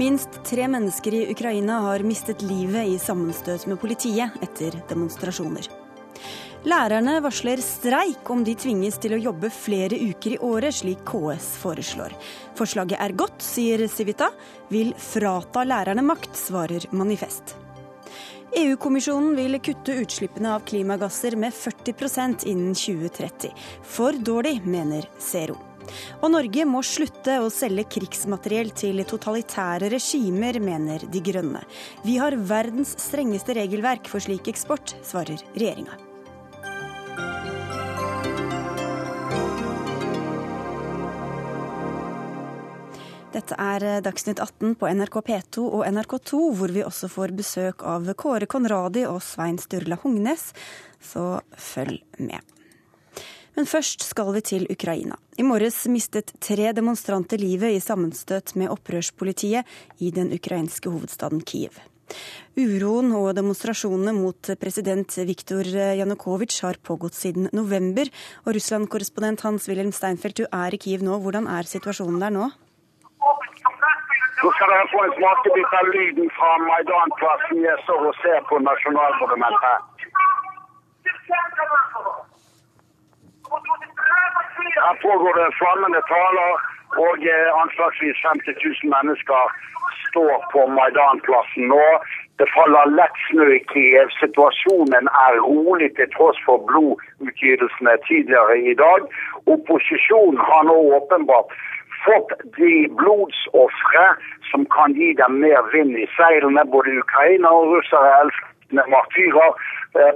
Minst tre mennesker i Ukraina har mistet livet i sammenstøt med politiet etter demonstrasjoner. Lærerne varsler streik om de tvinges til å jobbe flere uker i året, slik KS foreslår. Forslaget er godt, sier Civita. Vil frata lærerne makt, svarer Manifest. EU-kommisjonen vil kutte utslippene av klimagasser med 40% innen 2030. For dårlig, mener Zero. Og Norge må slutte å selge krigsmateriell til totalitære regimer, mener De Grønne. Vi har verdens strengeste regelverk for slik eksport, svarer regjeringa. Dette er Dagsnytt 18 på NRK P2 og NRK2, hvor vi også får besøk av Kåre Konradi og Svein Sturla Hungnes, så følg med. Men først skal vi til Ukraina. I morges mistet tre demonstranter livet i sammenstøt med opprørspolitiet i den ukrainske hovedstaden Kiev. Uroen og demonstrasjonene mot president Viktor Janukovitsj har pågått siden november. Og Russland-korrespondent Hans-Wilhelm Steinfeld, du er i Kiev nå. Hvordan er situasjonen der nå? Nå skal dere få en smakebit av lyden fra Maidanplassen. Jeg står og ser på Nasjonalmonumentet. Her pågår det flammende taler, og anslagsvis 50 000 mennesker står på Maidanplassen nå. Det faller lett snø i Kiev. Situasjonen er rolig til tross for blodutgytelsene tidligere i dag. Opposisjonen har nå åpenbart fått de blodsofre som kan gi dem mer vind i seilene. Både Ukraina og russere elsker martyrer.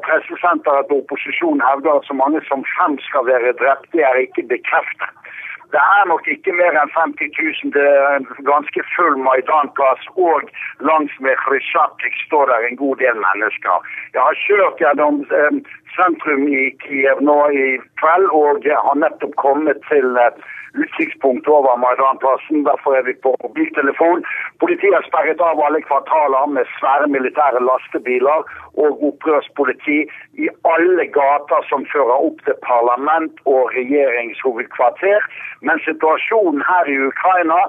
Pressesenteret til opposisjonen hevder at så mange som fem skal være drept. Det er ikke bekreftet. Det er nok ikke mer enn 50 000. Det er en ganske full Maidan-plass. Og langs med Khrusjtsjatsjik står der en god del mennesker. Jeg har kjørt gjennom sentrum i Kiev nå i kveld, og har nettopp kommet til utsiktspunkt over Maidanplassen. Derfor er vi på mobiltelefon. Politiet har sperret av alle kvartaler med svære militære lastebiler og opprørspoliti i alle gater som fører opp til parlament og regjeringshovedkvarter. Men situasjonen her i Ukraina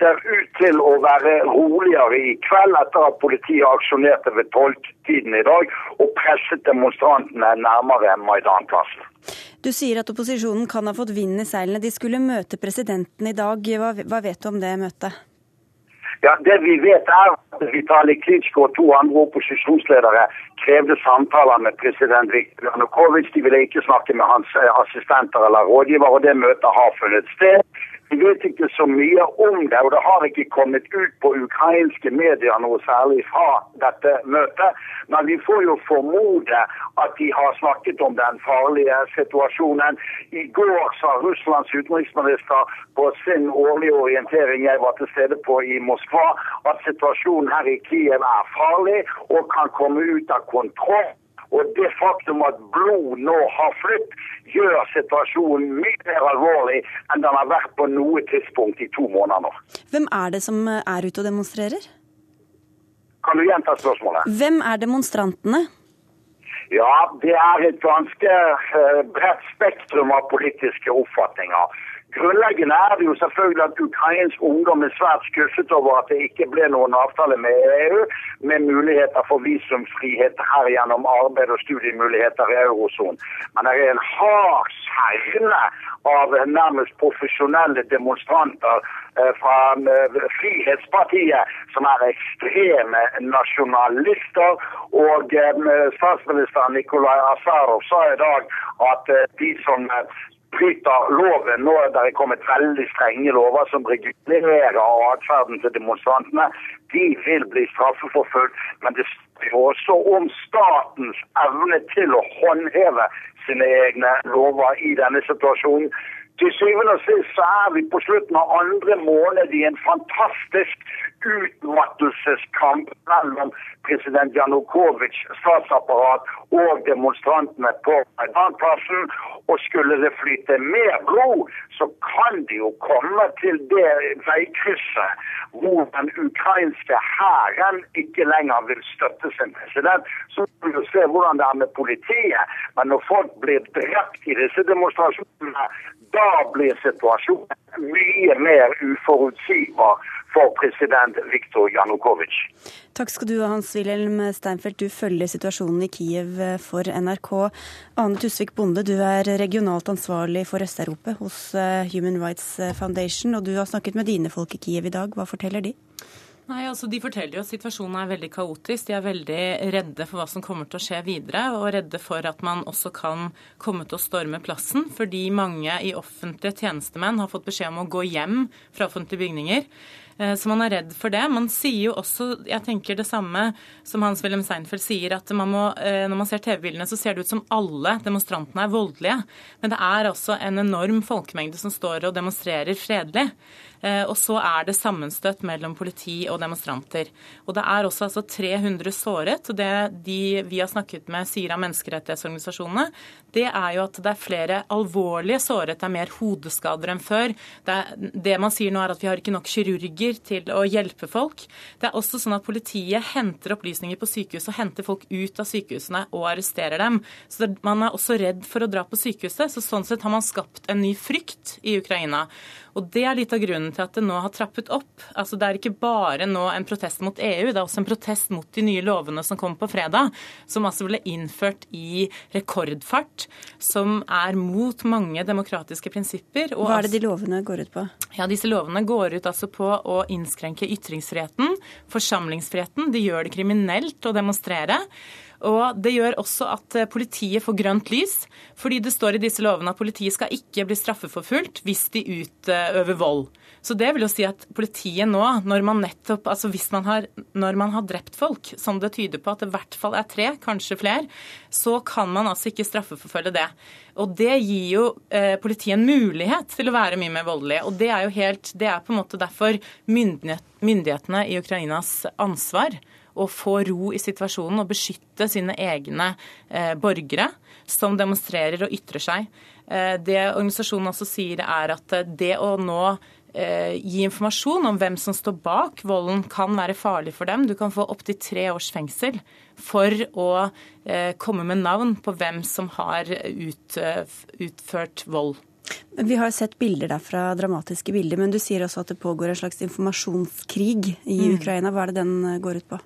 ser ut til å være roligere i kveld etter at politiet aksjonerte ved tolvtiden i dag og presset demonstrantene nærmere Maidanplassen. Du sier at opposisjonen kan ha fått vind i seilene. De skulle møte presidenten i dag. Hva, hva vet du om det møtet? Ja, Det vi vet er at Vitalij Klitsjko og to andre opposisjonsledere krevde samtaler med president Viktor Janukovitsj. De ville ikke snakke med hans assistenter eller rådgiver, og det møtet har funnet sted. Vi vet ikke så mye om det, og det har ikke kommet ut på ukrainske medier noe særlig fra dette møtet. Men vi får jo formode at de har snakket om den farlige situasjonen. I går sa Russlands utenriksminister på sin årlige orientering jeg var til stede på i Moskva, at situasjonen her i Kiev er farlig og kan komme ut av kontroll. Og det faktum at blod nå har flytt, gjør situasjonen mye mer alvorlig enn den har vært på noe tidspunkt i to måneder nå. Hvem er det som er ute og demonstrerer? Kan du gjenta spørsmålet? Hvem er demonstrantene? Ja, det er et ganske bredt spektrum av politiske oppfatninger. Grunnleggende er det jo selvfølgelig at ukrainsk ungdom er svært skuffet over at det ikke ble noen avtale med EU, med muligheter for visumfrihet her gjennom arbeid og studiemuligheter i eurosonen. Men det er en hard kjerne av nærmest profesjonelle demonstranter fra Frihetspartiet, som er ekstreme nasjonalister. Og statsminister Nikolai Asarov sa i dag at de som bryter loven. Nå er det kommet veldig strenge lover som regulerer atferden til demonstrantene. De vil bli straffeforfulgt, men det står også om statens evne til å håndheve sine egne lover i denne situasjonen. Til syvende og sist så er vi på slutten av andre måned i en fantastisk utmattelseskamp mellom president Janukovitsj statsapparat og demonstrantene på Maidanplassen. Og skulle det flyte mer blod, så kan det jo komme til det veikrysset hvor den ukrainske hæren ikke lenger vil støtte sin president. Så må vi se hvordan det er med politiet. Men når folk blir drept i disse demonstrasjonene, da blir situasjonen mye mer uforutsigbar for president Viktor Janukovitsj. Takk skal du ha, Hans-Wilhelm Steinfeld. Du følger situasjonen i Kiev for NRK. Ane Tusvik Bonde, du er regionalt ansvarlig for Øst-Europa hos eh, Human Rights Foundation, og du har snakket med dine folk i Kiev i dag. Hva forteller de? Nei, altså De forteller jo at situasjonen er veldig kaotisk. De er veldig redde for hva som kommer til å skje videre, og redde for at man også kan komme til å storme plassen, fordi mange i offentlige tjenestemenn har fått beskjed om å gå hjem fra offentlige bygninger. Eh, så man er redd for det. Man sier jo også, jeg tenker det samme som Hans-Wilhelm Seinfeld sier, at man må, eh, når man ser TV-bildene, så ser det ut som alle demonstrantene er voldelige. Men det er altså en enorm folkemengde som står og demonstrerer fredelig. Eh, og så er det sammenstøt mellom politi og demonstranter. Og det er også altså 300 såret. og Det de vi har snakket med sier av menneskerettighetsorganisasjonene, det er jo at det er flere alvorlige såret. Det er mer hodeskader enn før. Det, er, det man sier nå er at vi har ikke nok kirurger til å hjelpe folk. Det er også sånn at politiet henter opplysninger på sykehus og henter folk ut av sykehusene og arresterer dem. Så Man er også redd for å dra på sykehuset. så Sånn sett har man skapt en ny frykt i Ukraina. Og Det er litt av grunnen til at det nå har trappet opp. Altså Det er ikke bare nå en protest mot EU, det er også en protest mot de nye lovene som kom på fredag, som altså ble innført i rekordfart, som er mot mange demokratiske prinsipper. Hva er det de lovene går ut på? Ja, Disse lovene går ut altså på å innskrenke ytringsfriheten, forsamlingsfriheten. De gjør det kriminelt å demonstrere. Og Det gjør også at eh, politiet får grønt lys, fordi det står i disse lovene at politiet skal ikke bli straffeforfulgt hvis de utøver vold. Så det vil jo si at politiet nå, når man nettopp, altså hvis man har, når man har drept folk, som det tyder på at det i hvert fall er tre, kanskje flere, så kan man altså ikke straffeforfølge det. Og det gir jo eh, politiet en mulighet til å være mye mer voldelig. Og det er jo helt, det er på en måte derfor myndighet, myndighetene i Ukrainas ansvar å få ro i situasjonen og beskytte sine egne eh, borgere som demonstrerer og ytrer seg. Eh, det organisasjonen også sier, er at eh, det å nå eh, gi informasjon om hvem som står bak volden, kan være farlig for dem. Du kan få opptil tre års fengsel for å eh, komme med navn på hvem som har ut, eh, utført vold. Vi har sett bilder derfra, dramatiske bilder, men du sier også at det pågår en slags informasjonskrig i mm. Ukraina. Hva er det den går ut på?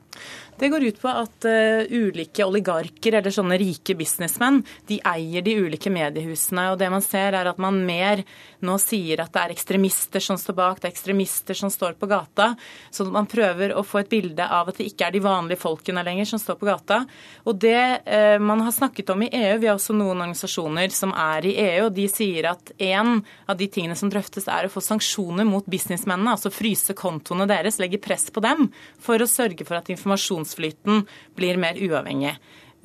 Det går ut på at uh, ulike oligarker eller sånne rike businessmenn de eier de ulike mediehusene. og Det man ser er at man mer nå sier at det er ekstremister som står bak, det er ekstremister som står på gata. Så man prøver å få et bilde av at det ikke er de vanlige folkene lenger som står på gata. Og det uh, man har snakket om i EU, vi har også noen organisasjoner som er i EU, og de sier at en av de tingene som drøftes er å få sanksjoner mot businessmennene, altså fryse kontoene deres, legge press på dem for å sørge for at informasjonsflyten blir mer uavhengig.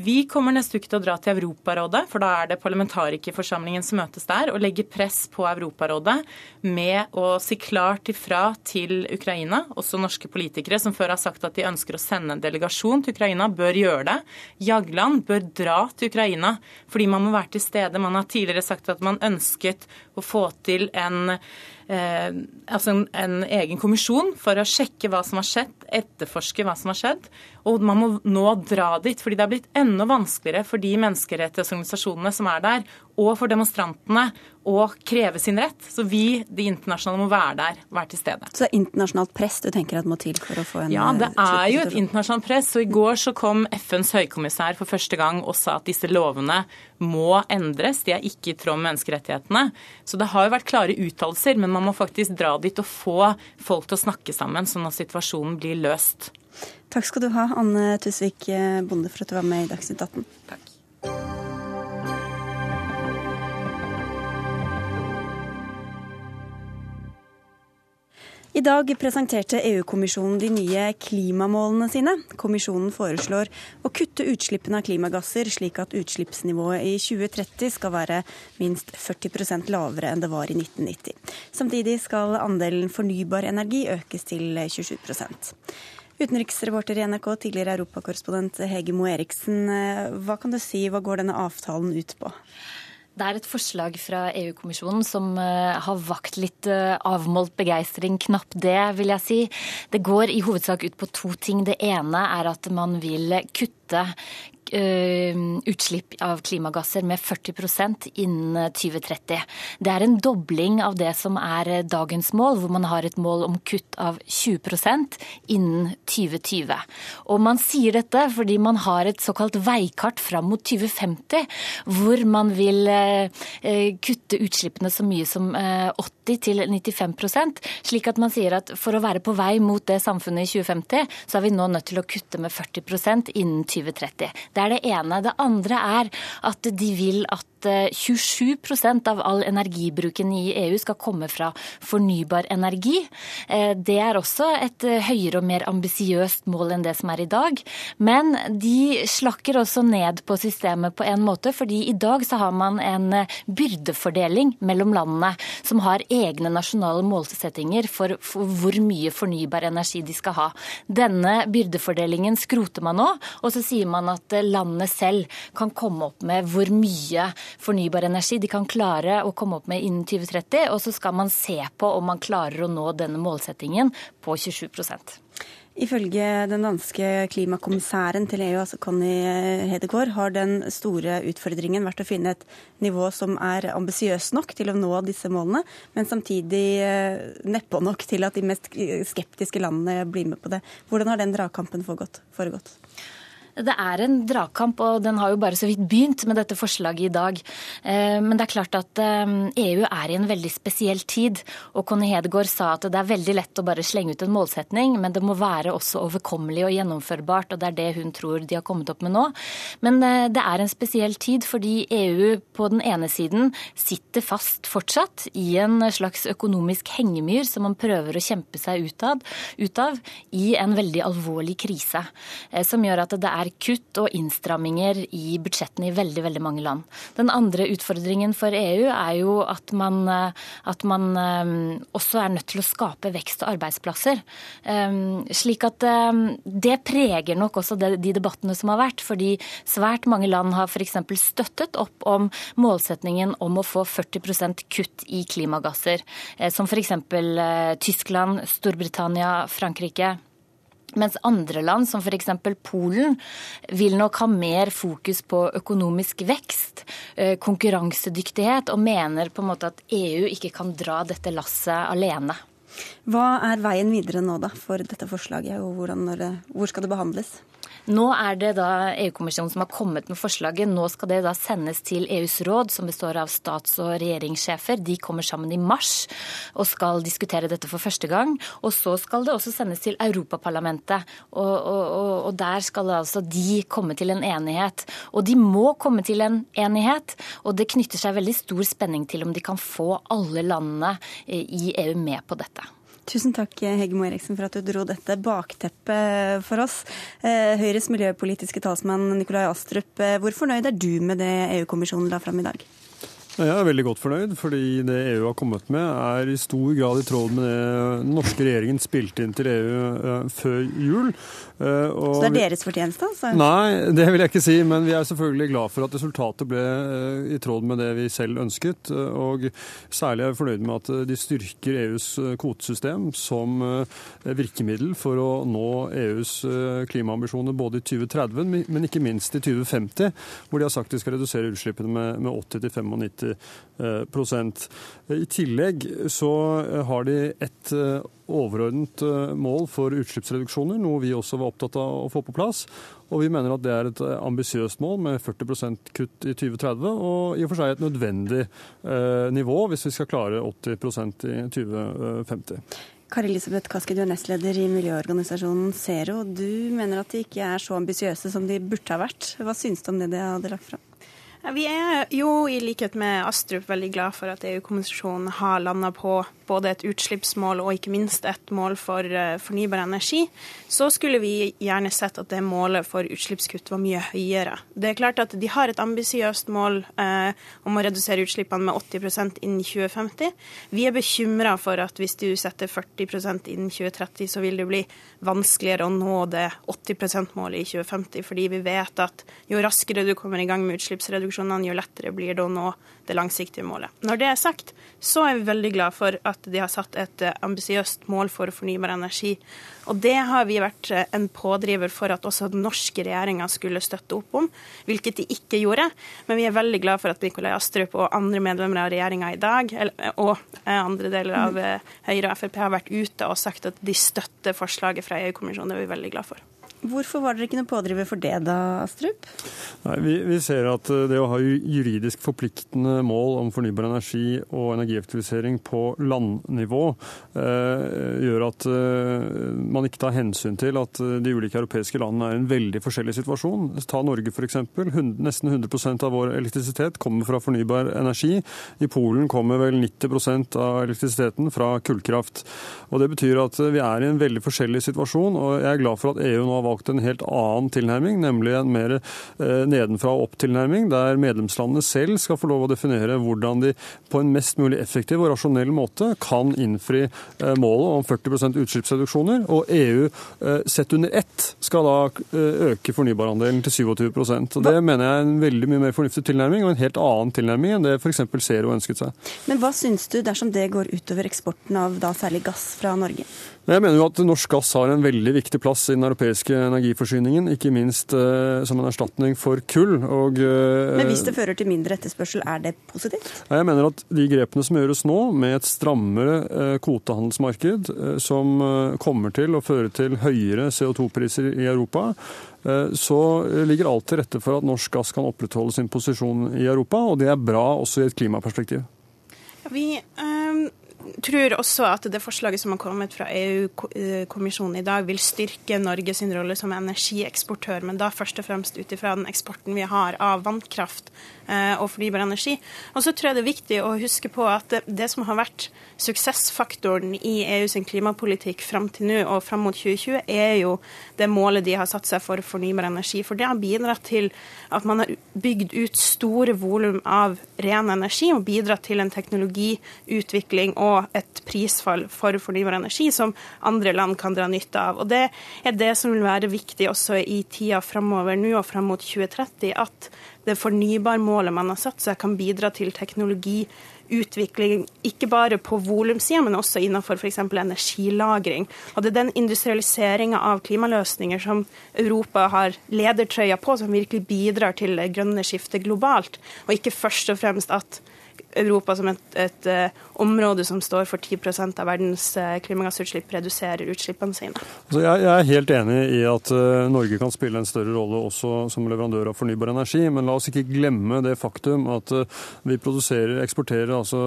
Vi kommer neste uke til å dra til Europarådet, for da er det parlamentarikerforsamlingen som møtes der, og legger press på Europarådet med å si klart ifra til Ukraina. Også norske politikere som før har sagt at de ønsker å sende en delegasjon til Ukraina, bør gjøre det. Jagland bør dra til Ukraina fordi man må være til stede. Man har tidligere sagt at man ønsket å få til en altså en, en, egen kommisjon for å sjekke hva som har skjedd, etterforske hva som har skjedd. Og man må nå dra dit, fordi det er blitt enda vanskeligere for de menneskerettighetsorganisasjonene som er der, og for demonstrantene å kreve sin rett. Så vi, de internasjonale, må være der, være til stede. Så det er internasjonalt press du tenker at må til for å få en Ja, det er jo et internasjonalt press. Og i går så kom FNs høykommissær for første gang og sa at disse lovene må endres. De er ikke i tråd med menneskerettighetene. Så det har jo vært klare uttalelser, men man må faktisk dra dit og få folk til å snakke sammen, sånn at situasjonen blir løst. Takk skal du ha, Anne Tusvik Bonde, for at du var med i Dagsnytt 18. Takk. I dag presenterte EU-kommisjonen de nye klimamålene sine. Kommisjonen foreslår å kutte utslippene av klimagasser, slik at utslippsnivået i 2030 skal være minst 40% lavere enn det var i 1990. Samtidig skal andelen fornybar energi økes til 27 Utenriksreporter i NRK, tidligere europakorrespondent Hege Moe Eriksen. Hva kan du si, hva går denne avtalen ut på? Det er et forslag fra EU-kommisjonen som eh, har vakt litt eh, avmålt begeistring. Knapt det, vil jeg si. Det går i hovedsak ut på to ting. Det ene er at man vil kutte utslipp av klimagasser med 40% innen 2030. Det er en dobling av det som er dagens mål, hvor man har et mål om kutt av 20% innen 2020. Og man sier dette fordi man har et såkalt veikart fram mot 2050, hvor man vil kutte utslippene så mye som 80 til 95 slik at man sier at for å være på vei mot det samfunnet i 2050, så er vi nå nødt til å kutte med 40% innen 2030. Det er det ene. Det andre er at de vil at 27% av all energibruken i EU skal komme fra fornybar energi. Eh, det er også et høyere og mer ambisiøst mål enn det som er i dag. Men de slakker også ned på systemet på en måte, fordi i dag så har man en byrdefordeling mellom landene som har egne nasjonale målsettinger for, for hvor mye fornybar energi de skal ha. Denne byrdefordelingen skroter man nå, og så sier man at landene selv kan komme opp med hvor mye fornybar energi de kan klare å komme opp med innen 2030. Og så skal man se på om man klarer å nå denne målsettingen på 27% Ifølge den danske klimakommissæren til EU, altså Conny Hedegaard, har den store utfordringen vært å finne et nivå som er ambisiøst nok til å nå disse målene, men samtidig neppe nok til at de mest skeptiske landene blir med på det. Hvordan har den dragkampen foregått? Det er en dragkamp, og den har jo bare så vidt begynt med dette forslaget i dag. Eh, men det er klart at EU eh, e er i en veldig spesiell tid. Og Conny Hedegaard sa at det er veldig lett å bare slenge ut en målsetning, men det må være også overkommelig og gjennomførbart, og det er det hun tror de har kommet opp med nå. Men eh, det er en spesiell tid fordi EU på den ene siden sitter fast fortsatt i en slags økonomisk hengemyr som man prøver å kjempe seg ut av, ut av i en veldig alvorlig krise, som gjør at det er kutt og innstramminger i budsjettene i veldig veldig mange land. Den andre utfordringen for EU er jo at man, at man um, også er nødt til å skape vekst og arbeidsplasser. Um, slik at det preger nok også de, de debattene som har vært. Fordi svært mange land har f.eks. støttet opp om målsetningen om å få 40% kutt i klimagasser. Eh, som f.eks. Eh, Tyskland, Storbritannia, Frankrike. Mens andre land, som f.eks. Polen, vil nok ha mer fokus på økonomisk vekst, eh, konkurransedyktighet, og mener på en måte at EU ikke kan dra dette lasset alene. Hva er veien videre nå da for dette forslaget, og hvor skal det behandles? Nå er det da EU-kommisjonen som har kommet med forslaget. Nå skal det da sendes til EUs råd, som består av stats- og regjeringssjefer. De kommer sammen i mars og skal diskutere dette for første gang. Og så skal det også sendes til Europaparlamentet. Og, og, og der skal altså de komme til en enighet. Og de må komme til en enighet. Og det knytter seg veldig stor spenning til om de kan få alle landene i EU med på dette. Tusen takk, Hegge Moe Eriksen, for at du dro dette bakteppet for oss. Eh, Høyres miljøpolitiske talsmann Nikolai Astrup, eh, hvor fornøyd er du med det EU-kommisjonen la fram i dag? Jeg er veldig godt fornøyd, fordi det EU har kommet med er i stor grad i tråd med det den norske regjeringen spilte inn til EU uh, før jul. Og Så det er deres fortjeneste? Altså? Nei, det vil jeg ikke si. Men vi er selvfølgelig glad for at resultatet ble uh, i tråd med det vi selv ønsket. Og særlig er jeg fornøyd med at de styrker EUs kvotesystem som virkemiddel for å nå EUs klimaambisjoner både i 2030, men ikke minst i 2050, hvor de har sagt de skal redusere utslippene med, med 80-95 Eh, I tillegg så eh, har de et eh, overordnet mål for utslippsreduksjoner, noe vi også var opptatt av å få på plass. Og vi mener at det er et ambisiøst mål med 40% kutt i 2030, og i og for seg et nødvendig nivå hvis vi skal klare 80% i 2050. Kari Elisabeth Kaski, du er nestleder i miljøorganisasjonen Zero. Du mener at de ikke er så ambisiøse som de burde ha vært. Hva syns du om det de hadde lagt fram? Vi er jo i likhet med Astrup veldig glad for at EU-kommisjonen har landa på både et utslippsmål og ikke minst et mål for eh, fornybar energi. Så skulle vi gjerne sett at det målet for utslippskutt var mye høyere. Det er klart at de har et ambisiøst mål eh, om å redusere utslippene med 80% innen 2050. Vi er bekymra for at hvis du setter 40% innen 2030, så vil det bli vanskeligere å nå det 80 %-målet i 2050, fordi vi vet at jo raskere du kommer i gang med utslippsreduksjonene, jo lettere blir det å nå det langsiktige målet. Når det er sagt, så er vi veldig glad for at de har satt et eh, ambisiøst mål for fornybar energi. Og det har vi vært eh, en pådriver for at også den norske regjeringa skulle støtte opp om, hvilket de ikke gjorde. Men vi er veldig glad for at Nikolai Astrup og andre medlemmer av regjeringa i dag, og andre deler av Høyre og Frp har vært ute og sagt at de støtter forslaget fra EU-kommisjonen. Det er vi veldig glad for. Hvorfor var dere ikke noe pådriver for det da, Astrup? Nei, vi, vi, ser at eh, det å ha juridisk forpliktende mål om fornybar energi og energieffektivisering på landnivå eh, gjør at eh, man ikke tar hensyn til at eh, de ulike europeiske landene er i en veldig forskjellig situasjon. Ta Norge f.eks. Nesten 100% av vår elektrisitet kommer fra fornybar energi. I Polen kommer vel 90% av elektrisiteten fra kullkraft. Og Det betyr at vi er i en veldig forskjellig situasjon. og Jeg er glad for at EU nå har valgt en helt annen tilnærming, nemlig en mer eh, nedenfra og opp-tilnærming, der medlemslandene selv skal få lov å definere hvordan de på en mest mulig effektiv og rasjonell måte kan innfri eh, målet om 40% utslippsreduksjoner. Og EU eh, sett under ett skal da øke fornybarandelen til 27 og Det mener jeg er en veldig mye mer fornuftig tilnærming, og en helt annen tilnærming enn det f.eks. Zero ønsket seg. Men hva syns du dersom det går utover eksporten av da særlig gass fra Norge? Jeg mener jo at norsk gass har en veldig viktig plass i den europeiske energiforsyningen, ikke minst eh, som en erstatning for kull. Og, eh, Men hvis det fører til mindre etterspørsel, er det positivt? Jeg mener at de grepene som gjøres nå, med et strammere eh, kvotehandelsmarked, som kommer til å føre til høyere CO2-priser i Europa, så ligger alt til rette for at norsk gass kan opprettholde sin posisjon i Europa, og det er bra også i et klimaperspektiv. Vi... tror også at det forslaget som har kommet fra EU-kommisjonen i dag, vil styrke Norges rolle som energieksportør, men da først og fremst ut ifra den eksporten vi har av vannkraft og fornybar energi. Og så tror jeg det er viktig å huske på at det, som har vært suksessfaktoren i EUs klimapolitikk fram til nå og fram mot 2020, er jo det målet de har satt seg for fornybar energi. For det har bidratt til at man har bygd ut store volum av ren energi, og bidratt til en teknologiutvikling og et prisfall for fornybar energi som andre land kan dra nytte av. Og Det er det som vil være viktig også i tida framover nå og fram mot 2030, at det fornybarmålet man har satt seg, kan bidra til teknologiutvikling, ikke bare på volumsida, men også innenfor f.eks. energilagring. Og det er den industrialiseringa av klimaløsninger som Europa har ledertrøya på, som virkelig bidrar til det grønne skiftet globalt, og ikke først og fremst at Europa som et, et uh, område som står for 10% av verdens uh, klimagassutslipp, reduserer utslippene sine. Altså jeg, jeg, er helt enig i at uh, Norge kan spille en større rolle også som leverandør av fornybar energi, men la oss ikke glemme det faktum at vi produserer, eksporterer altså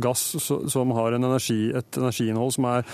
gass som har en energi, et energiinnhold som er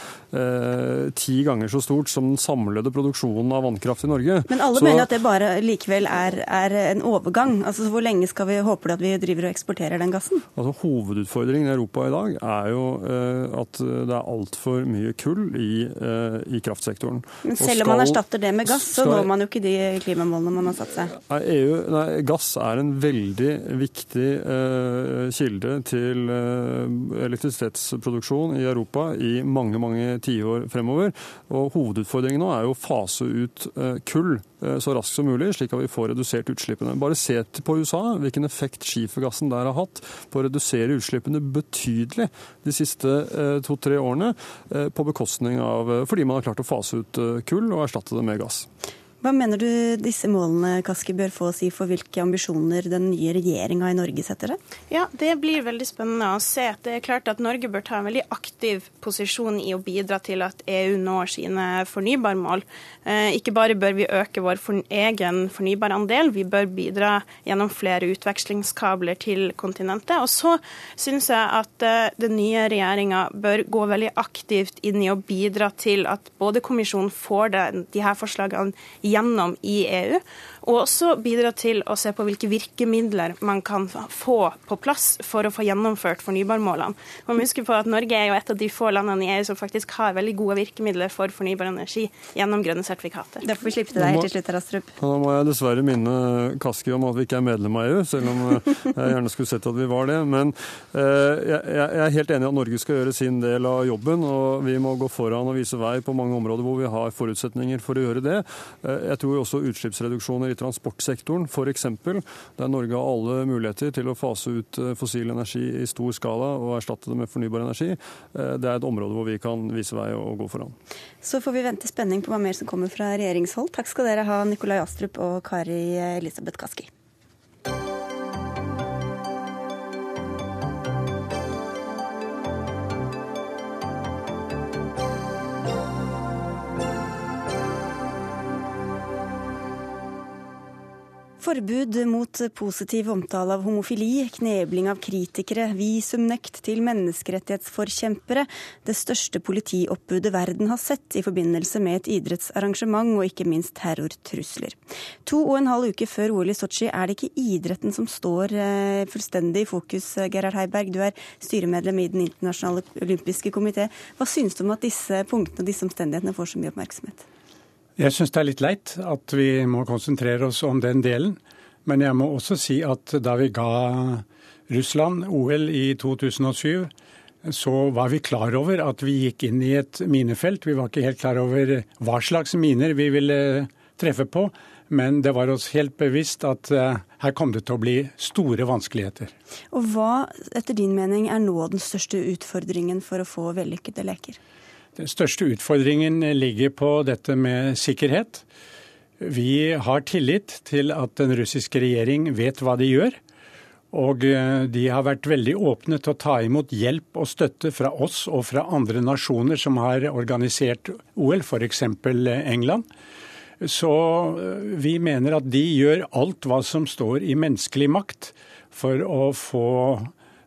ti ganger så stort som den samlede produksjonen av vannkraft i Norge. Men alle så, mener at det bare likevel er, er en overgang. Altså Hvor lenge skal vi håpe at vi driver og eksporterer den gassen? Altså Hovedutfordringen i Europa i dag er jo eh, at det er altfor mye kull i, eh, i kraftsektoren. Men selv om man erstatter det med gass, så skal, når man jo ikke de klimamålene man har satt seg. Nei, EU, nei, gass er en veldig viktig uh, kilde til uh, elektrisitetsproduksjon i Europa i mange mange tiår fremover. Og Hovedutfordringen nå er jo å fase ut uh, kull så raskt som mulig, slik at vi får redusert utslippene. Bare se på USA, hvilken effekt skifergassen der har hatt på å redusere utslippene betydelig de siste eh, to-tre årene, eh, på bekostning av eh, fordi man har klart å fase ut kull og erstatte det med gass. Hva mener du disse målene Kaski, bør få å si for hvilke ambisjoner den nye regjeringa i Norge setter seg? Ja, Det blir veldig spennende å se. Det er klart at Norge bør ta en veldig aktiv posisjon i å bidra til at EU når sine fornybarmål. Eh, ikke bare bør vi øke vår egen fornybarandel, vi bør bidra gjennom flere utvekslingskabler til kontinentet. Og så syns jeg at eh, den nye regjeringa bør gå veldig aktivt inn i å bidra til at både kommisjonen får det, de her forslagene gjennom i EU. Og også bidra til å se på hvilke virkemidler man kan få på plass for å få gjennomført fornybarmålene. Man må huske på at Norge er jo et av de få landene i EU som faktisk har veldig gode virkemidler for fornybar energi gjennom grønne sertifikater. Da får vi slippe til deg til slutt, Rastrup. Da må jeg dessverre minne Kaski om at vi ikke er medlem av EU, selv om eh, jeg gjerne skulle sett at vi var det. Men eh, jeg er helt enig i at Norge skal gjøre sin del av jobben, og vi må gå foran og vise vei på mange områder hvor vi har forutsetninger for å gjøre det. Eh, jeg tror også utslippsreduksjoner i transportsektoren f.eks., der Norge har alle muligheter til å fase ut fossil energi i stor skala og erstatte det med fornybar energi. Det er et område hvor vi kan vise vei og gå foran. Så får vi vente spenning på hva mer som kommer fra regjeringshold. Takk skal dere ha, Nikolai Astrup og Kari Elisabeth Kaski. Forbud mot positiv omtale av homofili, knebling av kritikere, visumnekt til menneskerettighetsforkjempere. Det største politioppbudet verden har sett i forbindelse med et idrettsarrangement, og ikke minst terrortrusler. To og en halv uke før OL i Sotsji er det ikke idretten som står eh, fullstendig i fokus. Gerhard Heiberg, du er styremedlem i Den internasjonale olympiske komité. Hva synes du om at disse punktene og disse omstendighetene får så mye oppmerksomhet? Jeg syns det er litt leit at vi må konsentrere oss om den delen. Men jeg må også si at da vi ga Russland OL i 2007, så var vi klar over at vi gikk inn i et minefelt. Vi var ikke helt klar over hva slags miner vi ville treffe på, men det var oss helt bevisst at eh, her kom det til å bli store vanskeligheter. Og Hva etter din mening er nå den største utfordringen for å få vellykkede leker? Den største utfordringen ligger på dette med sikkerhet. Vi har tillit til at den russiske regjering vet hva de gjør. Og eh, de har vært veldig åpne til å ta imot hjelp og støtte fra oss og fra andre nasjoner som har organisert OL, f.eks. England. Så eh, vi mener at de gjør alt hva som står i menneskelig makt for å få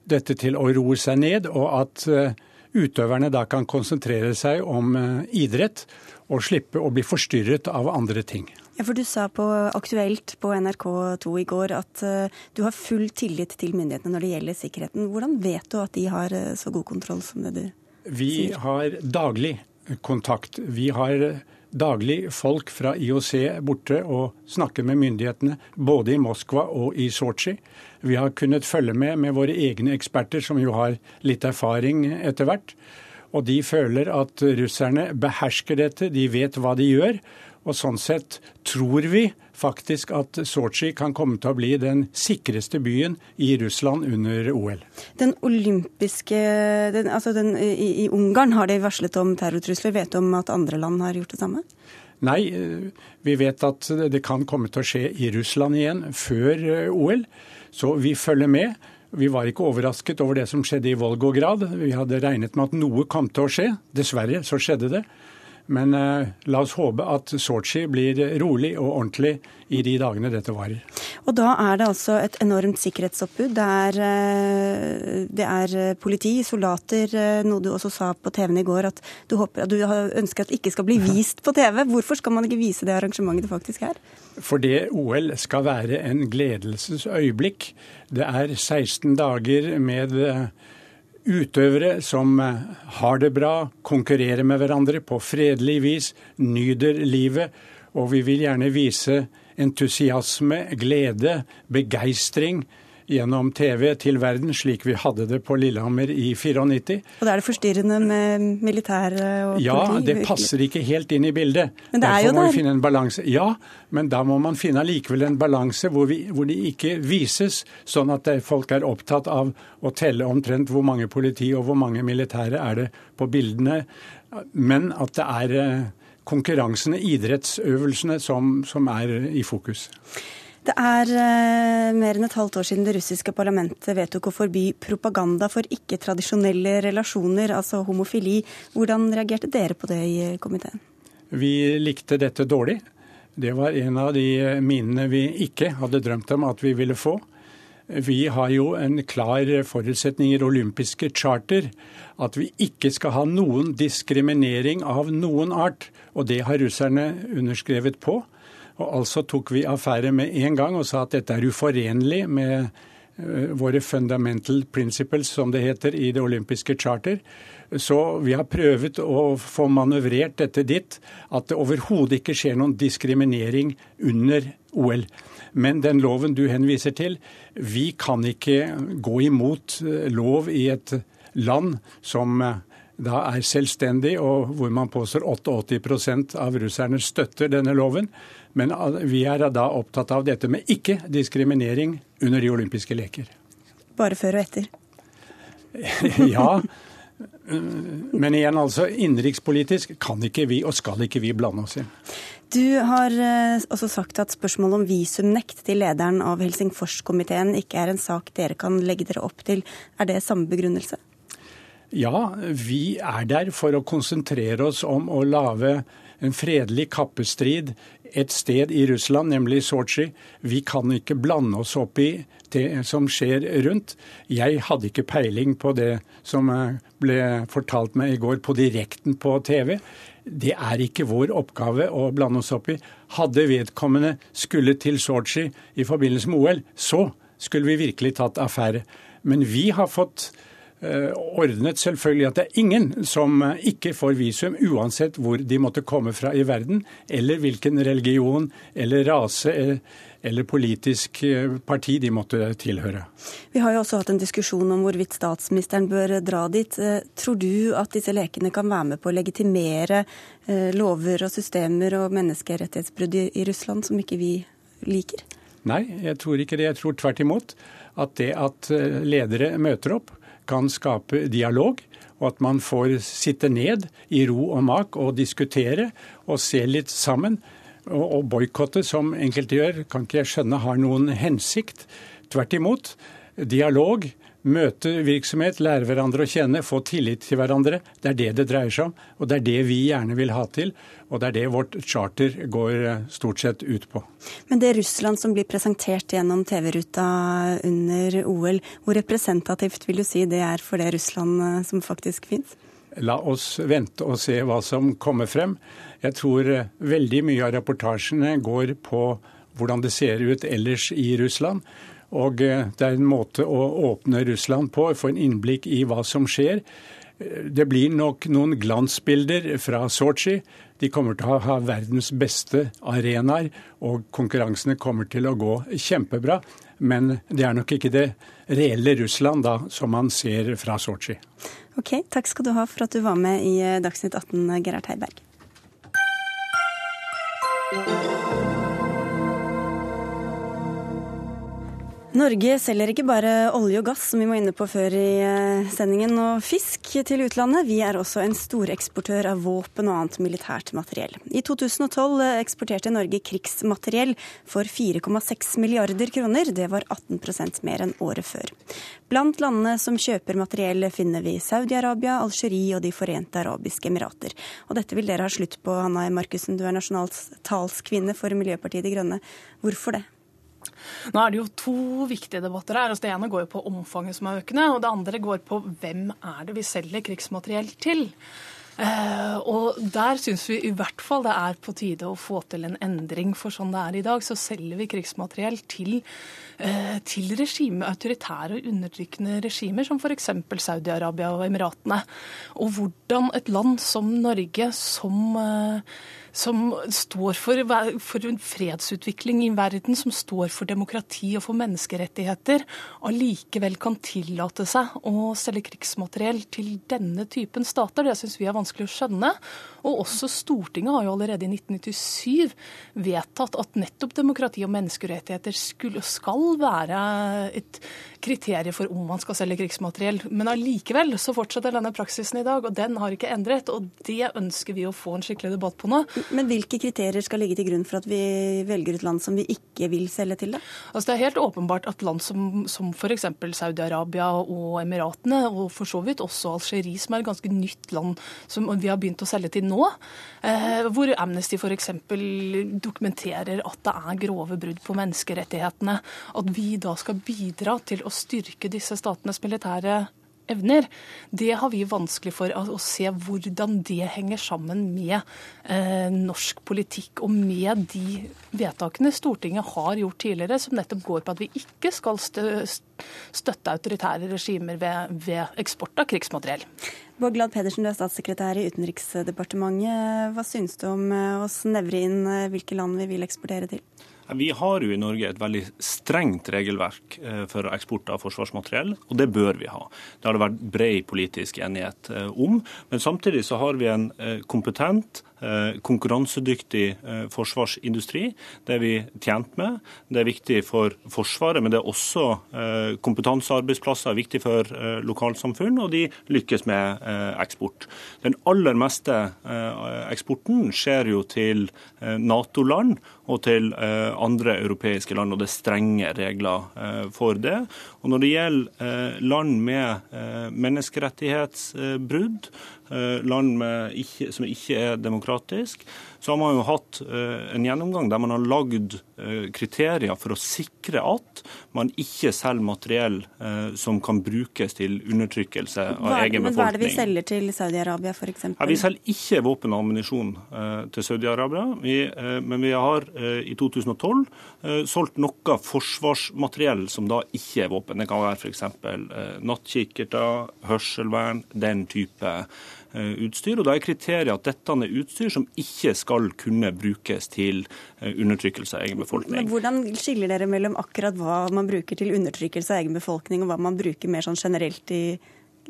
dette til å roe seg ned, og at eh, utøverne da kan konsentrere seg om eh, idrett og slippe å bli forstyrret av andre ting. Ja, for Du sa på Aktuelt på NRK2 i går at uh, du har full tillit til myndighetene når det gjelder sikkerheten. Hvordan vet du at de har uh, så god kontroll som det du sier? Vi har daglig kontakt. Vi har daglig folk fra IOC borte og snakker med myndighetene, både i Moskva og i Sotsji. Vi har kunnet følge med med våre egne eksperter, som jo har litt erfaring etter hvert. Og de føler at russerne behersker dette, de vet hva de gjør. Og sånn sett tror vi faktisk at Sotsji kan komme til å bli den sikreste byen i Russland under OL. Den olympiske den, altså den, i, i, Ungarn har de varslet om terrortrusler. Vet du om at andre land har gjort det samme? Nei, vi vet at det kan komme til å skje i Russland igjen før eh, OL. Så vi følger med. Vi var ikke overrasket over det som skjedde i Volgograd. Vi hadde regnet med at noe kom til å skje. Dessverre så skjedde det. Men eh, la oss håpe at Sotsji blir rolig og ordentlig i de dagene dette varer. Og da er det altså et enormt sikkerhetsoppbud. Det er, eh, det er eh, politi, soldater, eh, noe du også sa på TV-en i går, at du, håper, at du ønsker at det ikke skal bli vist på TV. Hvorfor skal man ikke vise det arrangementet det faktisk er? Fordi OL skal være en gledelsesøyeblikk. Det er 16 dager med utøvere som eh, har det bra, konkurrerer med hverandre på fredelig vis, nyter livet. Og vi vil gjerne vise entusiasme, glede, begeistring gjennom TV til verden, slik vi hadde det på Lillehammer i 94. Og da er det forstyrrende med militær og politi? Ja, det passer ikke helt inn i bildet. Men det er Derfor jo må vi finne en balanse. Ja, men da må man finne allikevel en balanse hvor, vi, hvor de ikke vises sånn at folk er opptatt av å telle omtrent hvor mange politi og hvor mange militære er det på bildene, men at det er eh, konkurransene, idrettsøvelsene, som, som er i fokus. Det er eh, mer enn et halvt år siden det russiske parlamentet vedtok å forby propaganda for ikke-tradisjonelle relasjoner, altså homofili. Hvordan reagerte dere på det i komiteen? Vi likte dette dårlig. Det var en av de minnene vi ikke hadde drømt om at vi ville få. Vi har jo en klar forutsetning i det olympiske charter at vi ikke skal ha noen diskriminering av noen art. Og det har russerne underskrevet på. Og altså tok vi affære med en gang og sa at dette er uforenlig med eh, våre fundamental principles, som det heter i det olympiske charter. Så vi har prøvd å få manøvrert dette dit at det overhodet ikke skjer noen diskriminering under OL. Men den loven du henviser til, vi kan ikke gå imot eh, lov i et land som eh, da er selvstendig, og hvor man påstår 88% av russerne støtter denne loven. Men vi er da opptatt av dette med ikke-diskriminering under de olympiske leker. Bare før og etter? ja. Men igjen, altså, innenrikspolitisk kan ikke vi og skal ikke vi blande oss i. Du har eh, også sagt at spørsmålet om visumnekt til lederen av Helsingforskomiteen ikke er en sak dere kan legge dere opp til. Er det samme begrunnelse? Ja, vi er der for å konsentrere oss om å lage en fredelig kappestrid et sted i Russland, nemlig Sotsji. Vi kan ikke blande oss opp i det som skjer rundt. Jeg hadde ikke peiling på det som ble fortalt meg i går på direkten på TV. Det er ikke vår oppgave å blande oss opp i. Hadde vedkommende skulle til Sotsji i forbindelse med OL, så skulle vi virkelig tatt affære. Men vi har fått Eh, ordnet selvfølgelig at det er ingen som eh, ikke får visum, uansett hvor de måtte komme fra i verden, eller hvilken religion eller rase eh, eller politisk parti de måtte tilhøre. Vi har jo også hatt en diskusjon om hvorvidt statsministeren bør dra dit. Tror du at disse lekene kan være med på å legitimere lover og systemer og menneskerettighetsbrudd i Russland som ikke vi liker? Nei, jeg tror ikke det. Jeg tror tvert imot at det at ledere møter opp, kan skape dialog, og at man får sitte ned i ro og mak og diskutere og se litt sammen. Og, og boikotte, som enkelte gjør, kan ikke jeg skjønne har noen hensikt. Tvert imot. Dialog Møte virksomhet, lære hverandre å kjenne, få tillit til hverandre. Det er det det dreier seg om, og det er det vi gjerne vil ha til. Og det er det vårt charter går eh, stort sett ut på. Men det Russland som blir presentert gjennom TV-ruta under OL, hvor representativt vil du si det er for det Russland eh, som faktisk fins? La oss vente og se hva som kommer frem. Jeg tror eh, veldig mye av reportasjene går på hvordan det ser ut ellers i Russland. Og eh, det er en måte å åpne Russland på, få en innblikk i hva som skjer. Eh, det blir nok noen glansbilder fra Sotsji. De kommer til å ha verdens beste arenaer, og konkurransene kommer til å gå kjempebra. Men det er nok ikke det reelle Russland da, som man ser fra Sotsji. Ok, Takk skal du ha for at du var med i eh, Dagsnytt 18, Gerhard Heiberg. Norge selger ikke bare olje og gass, som vi må inne på før i eh, sendingen, og fisk til utlandet. Vi er også en storeksportør av våpen og annet militært materiell. I 2012 eh, eksporterte Norge krigsmateriell for 4,6 milliarder kroner. Det var 18% mer enn året før. Blant landene som kjøper materiell finner vi Saudi-Arabia, Algerie og De forente arabiske emirater. Og dette vil dere ha slutt på, Hanna Markussen, du er nasjonaltalskvinne for Miljøpartiet De Grønne. Hvorfor det? Nå er det jo to viktige debatter her. Det ene går jo på omfanget som er økende, og det andre går på hvem er det vi selger krigsmateriell til. Uh, og der syns vi i hvert fall det er på tide å få til en endring. For sånn det er i dag, så selger vi krigsmateriell til, uh, til regime, autoritære og undertrykkende regimer, som f.eks. Saudi-Arabia og Emiratene. Og hvordan et land som Norge, som eh, som står for, for en fredsutvikling i verden, som står for demokrati og for menneskerettigheter, allikevel kan tillate seg å selge krigsmateriell til denne typen stater. Det syns vi er vanskelig å skjønne. Og også Stortinget har jo allerede i 1997 vedtatt at nettopp demokrati og menneskerettigheter skulle, skal være et kriterium for om man skal selge krigsmateriell. Men allikevel så fortsetter denne praksisen i dag, og den har ikke endret. Og det ønsker vi å få en skikkelig debatt på nå. Men hvilke kriterier skal ligge til grunn for at vi velger ut land som vi ikke vil selge til, da? Altså Det er helt åpenbart at land som, som f.eks. Saudi-Arabia og Emiratene, og for så vidt også Algerie, som er et ganske nytt land som vi har begynt å selge til nå, eh, hvor Amnesty f.eks. dokumenterer at det er grove brudd på menneskerettighetene, at vi da skal bidra til å styrke disse statenes militære evner, det har vi vanskelig for å se hvordan det henger sammen med eh, norsk politikk og med de vedtakene Stortinget har gjort tidligere, som nettopp går på at vi ikke skal støtte autoritære regimer ved, ved eksport av krigsmateriell. Borglad Pedersen, du er statssekretær i Utenriksdepartementet. Hva synes du om eh, å snevre inn eh, hvilke land vi vil eksportere til? Vi har jo i Norge et veldig strengt regelverk eh, for eksport av forsvarsmateriell, og det bør vi ha. Det har det vært bred politisk enighet eh, om. Men samtidig så har vi en eh, kompetent, konkurransedyktig forsvarsindustri. Det er vi tjent med. Det er viktig for Forsvaret, men det er også kompetansearbeidsplasser, viktig for lokalsamfunn, og de lykkes med eksport. Den aller meste eksporten skjer jo til Nato-land og til andre europeiske land, og det er strenge regler eh, for det. Og Når det gjelder eh, land med eh, menneskerettighetsbrudd, land ikke, som ikke er demokratisk, så har man jo hatt en gjennomgang der man har lagd kriterier for å sikre at man ikke selger materiell som kan brukes til undertrykkelse av hva, egen befolkning. Men Hva er det vi selger til Saudi-Arabia f.eks.? Ja, vi selger ikke våpen og ammunisjon til Saudi-Arabia, men vi har i 2012 Eh, solgt noe forsvarsmateriell som da ikke er våpen. Det kan være f.eks. Eh, nattkikkerter, hørselvern, den type eh, utstyr. Og Da er kriteriet at dette er utstyr som ikke skal kunne brukes til undertrykkelse av egen befolkning. Men Hvordan skiller dere mellom akkurat hva man bruker til undertrykkelse av egen befolkning, og hva man bruker mer sånn generelt i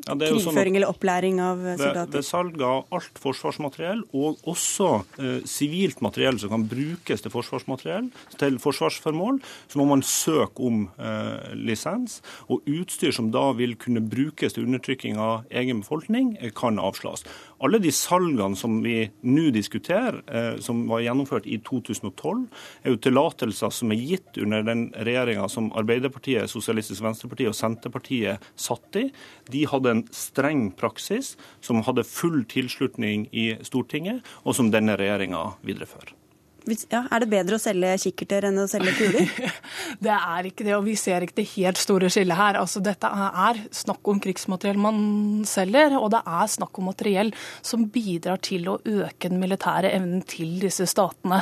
ja, sånn krigføring sånn eller opplæring av soldater? Ved, ved salg av alt forsvarsmateriell, og også eh, sivilt eh, materiell som kan brukes til forsvarsmateriell, til forsvarsformål, så må man søke om eh, lisens. Og utstyr som da vil kunne brukes til undertrykking av egen befolkning, eh, kan avslås. Alle de salgene som vi nå diskuterer, eh, som var gjennomført i 2012, er jo tillatelser som er gitt under den regjeringa som Arbeiderpartiet, Sosialistisk Venstreparti og Senterpartiet satt i. De hadde en streng praksis som hadde full tilslutning i Stortinget, og som denne regjeringa viderefører. Ja, er det bedre å selge kikkerter enn å selge kuler? det er ikke det, og vi ser ikke det helt store skillet her. Altså, dette er snakk om krigsmateriell man selger, og det er snakk om materiell som bidrar til å øke den militære evnen til disse statene.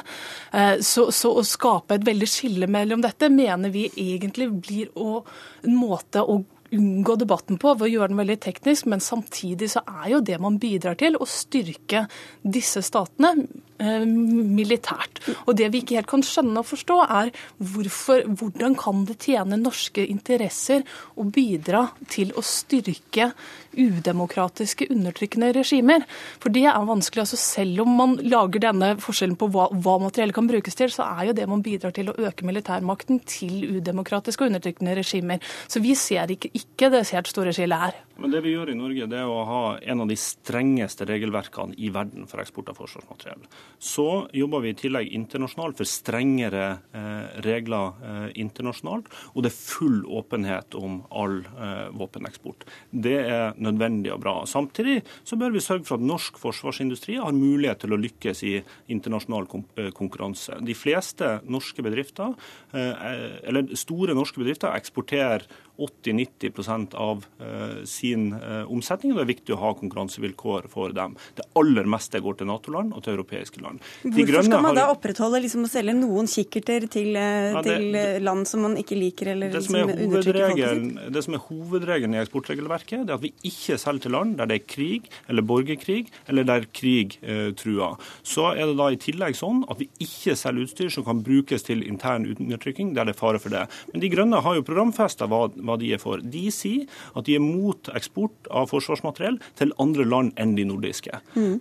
Eh, så, så å skape et veldig skille mellom dette mener vi egentlig blir å, en måte å unngå debatten på ved å gjøre den veldig teknisk, men samtidig så er jo det man bidrar til, å styrke disse statene militært. Og Det vi ikke helt kan skjønne og forstå, er hvorfor, hvordan kan det tjene norske interesser å bidra til å styrke udemokratiske, undertrykkende regimer? For det er vanskelig. altså Selv om man lager denne forskjellen på hva, hva materiellet kan brukes til, så er jo det man bidrar til å øke militærmakten til udemokratiske og undertrykkende regimer. Så vi ser ikke, ikke det helt store skillet her. Men det vi gjør i Norge, det er å ha en av de strengeste regelverkene i verden for eksport av forsvarsmateriell. Så jobber vi i tillegg internasjonalt for strengere eh, regler eh, internasjonalt, og det er full åpenhet om all eh, våpeneksport. Det er nødvendig og bra. Samtidig så bør vi sørge for at norsk forsvarsindustri har mulighet til å lykkes i internasjonal eh, konkurranse. De fleste norske bedrifter, eh, eller store norske bedrifter eksporterer 80-90% av uh, sin uh, omsetning. og Det er viktig å ha konkurransevilkår for dem. Det aller meste går til Nato-land og til europeiske land. Hvorfor skal man da opprettholde liksom, å selge noen kikkerter til, uh, ja, det, til land som man ikke liker eller det som, er det som er hovedregelen i eksportregelverket, det er at vi ikke selger til land der det er krig eller borgerkrig, eller der krig truer. Så er det da i tillegg sånn at vi ikke selger utstyr som kan brukes til intern undertrykking der det er fare for det. Men De Grønne har jo programfesta hva, hva de er for. De sier at de er mot eksport av forsvarsmateriell til andre land enn de nordiske. Mm.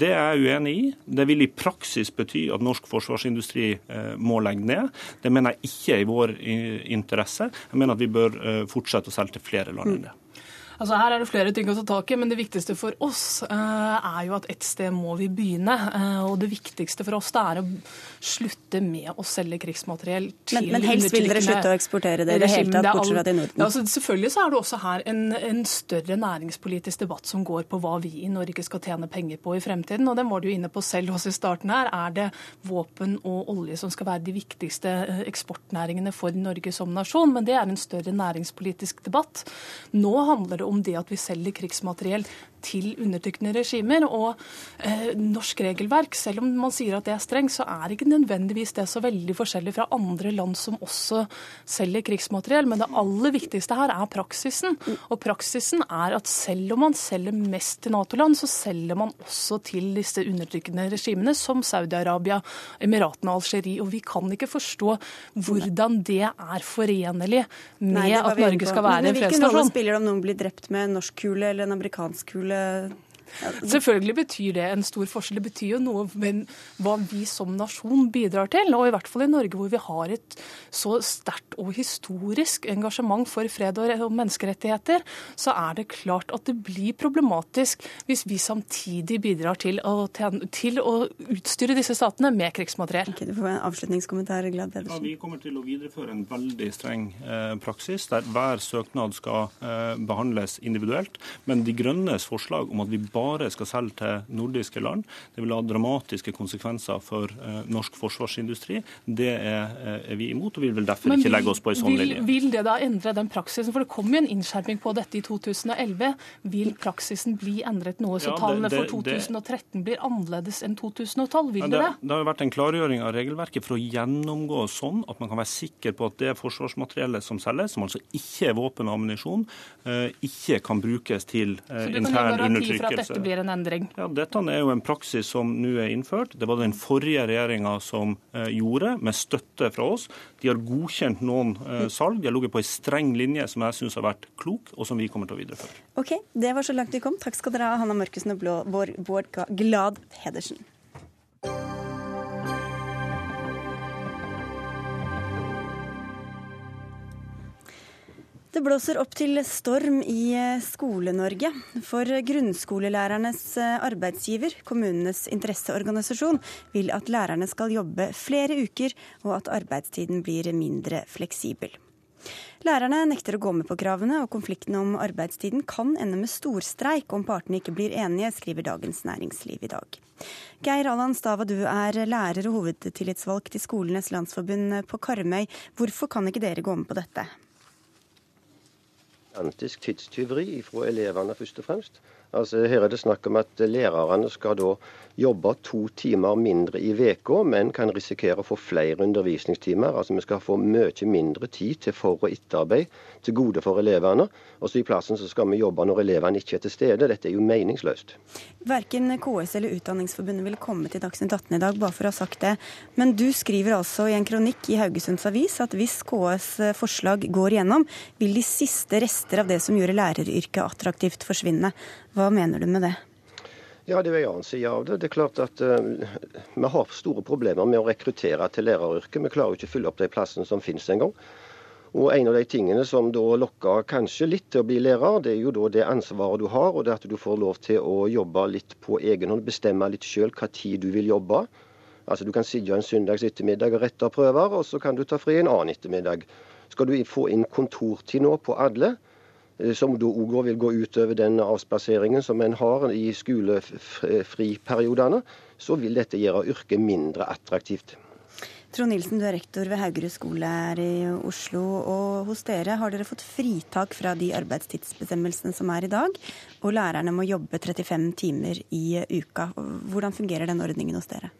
Det er jeg uenig i. Det vil i praksis bety at norsk forsvarsindustri eh, må legge ned. Det mener jeg ikke er i vår interesse. Jeg mener at vi bør eh, fortsette å selge til flere land enn det. Altså Her er det flere ting å ta tak i, men det viktigste for oss uh, er jo at et sted må vi begynne. Uh, og det viktigste for oss det er å slutte med å selge krigsmateriell til Men, men helst vil dere slutte å eksportere det i det hele tatt, bortsett fra til Norden? Ja, altså, selvfølgelig så er det også her en, en, større næringspolitisk debatt som går på hva vi i Norge skal tjene penger på i fremtiden. Og den var du jo inne på selv også i starten her. Er det våpen og olje som skal være de viktigste eh, eksportnæringene for Norge som nasjon? Men det er en større næringspolitisk debatt. Nå handler det om det at vi selger krigsmateriell til undertrykkende regimer. Og eh, norsk regelverk, selv om man sier at det er strengt, så er ikke nødvendigvis det så veldig forskjellig fra andre land som også selger krigsmateriell. Men det aller viktigste her er praksisen. Og praksisen er at selv om man selger mest til Nato-land, så selger man også til disse undertrykkende regimene, som Saudi-Arabia, Emiratene og Algerie. Og vi kan ikke forstå hvordan det er forenlig med Nei, at Norge skal være en fredsnasjon. Hvilken rolle spiller det om noen blir drept med en norsk kule eller en amerikansk kule? Kule Selvfølgelig betyr det en stor forskjell. Det betyr jo noe men hva vi som nasjon bidrar til. Og i hvert fall i Norge hvor vi har et så sterkt og historisk engasjement for fred og menneskerettigheter, så er det klart at det blir problematisk hvis vi samtidig bidrar til å, til å utstyre disse statene med krigsmateriell. Okay, du får en avslutningskommentar, Glad Pedersen. Ja, vi kommer til å videreføre en veldig streng eh, praksis der hver søknad skal eh, behandles individuelt. Men De Grønnes forslag om at vi bare bare skal selge til nordiske land. Det vil ha dramatiske konsekvenser for uh, norsk forsvarsindustri. Det er, uh, er, vi imot, og vi vil derfor vil, ikke legge oss på en sånn vil, linje. Vil det da endre den praksisen? For det kom jo en innskjerping på dette i 2011. Vil praksisen bli endret noe, så ja, det, tallene for 2013 blir annerledes enn 2012? Vil ja, det, det? Det har vært en klargjøring av regelverket for å gjennomgå sånn at man kan være sikker på at det forsvarsmateriellet som selges, som altså ikke er våpen og ammunisjon, uh, ikke kan brukes til intern undertrykkelse dette blir en endring? Ja, Dette er jo en praksis som nå er innført. Det var den forrige regjeringa som eh, gjorde, med støtte fra oss. De har godkjent noen eh, salg. De har ligget på en streng linje som jeg syns har vært klok, og som vi kommer til å videreføre. Ok, Det var så langt vi kom. Takk skal dere ha, Hanna Mørkussen og Bård Glad Pedersen. Det blåser opp til storm i eh, Skole-Norge. For grunnskolelærernes eh, arbeidsgiver, kommunenes interesseorganisasjon, vil at lærerne skal jobbe flere uker, og at arbeidstiden blir mindre fleksibel. Lærerne nekter å gå med på kravene, og konflikten om arbeidstiden kan ende med storstreik om partene ikke blir enige, skriver Dagens Næringsliv i dag. Geir Allan Stava, du er lærer og hovedtillitsvalgt i Skolenes landsforbund på Karmøy. Hvorfor kan ikke dere gå med på dette? Gigantisk tidstyveri fra elevene, først og fremst. Altså, her er det snakk om at lærerne skal da jobbe to timer mindre i uka, men kan risikere å få flere undervisningstimer. Altså Vi skal få mye mindre tid til for- og etterarbeid til gode for elevene. Og så i plassen så skal vi jobbe når elevene ikke er til stede. Dette er jo meningsløst. Verken KS eller Utdanningsforbundet ville komme til Dagsnytt 18 i dag, bare for å ha sagt det. Men du skriver altså i en kronikk i Haugesunds Avis at hvis KS forslag går igjennom, vil de siste rester av det som gjorde læreryrket attraktivt forsvinne. Hva mener du med det? Ja, det er en annen side av det. Det er klart at uh, Vi har store problemer med å rekruttere til læreryrket. Vi klarer jo ikke å fylle opp de plassene som finnes engang. Og En av de tingene som da lokker kanskje litt til å bli lærer, det er jo da det ansvaret du har, og det at du får lov til å jobbe litt på egen hånd. Bestemme litt sjøl tid du vil jobbe. Altså Du kan sitte en søndags ettermiddag og rette prøver, og så kan du ta fri en annen ettermiddag. Skal du få inn kontortid nå på alle, som da òg vil gå utover den avspaseringen som en har i skolefriperiodene, så vil dette gjøre yrket mindre attraktivt. Trond Nilsen, du er rektor ved Haugerud skole her i Oslo. og Hos dere har dere fått fritak fra de arbeidstidsbestemmelsene som er i dag, og lærerne må jobbe 35 timer i uka. Hvordan fungerer den ordningen hos dere?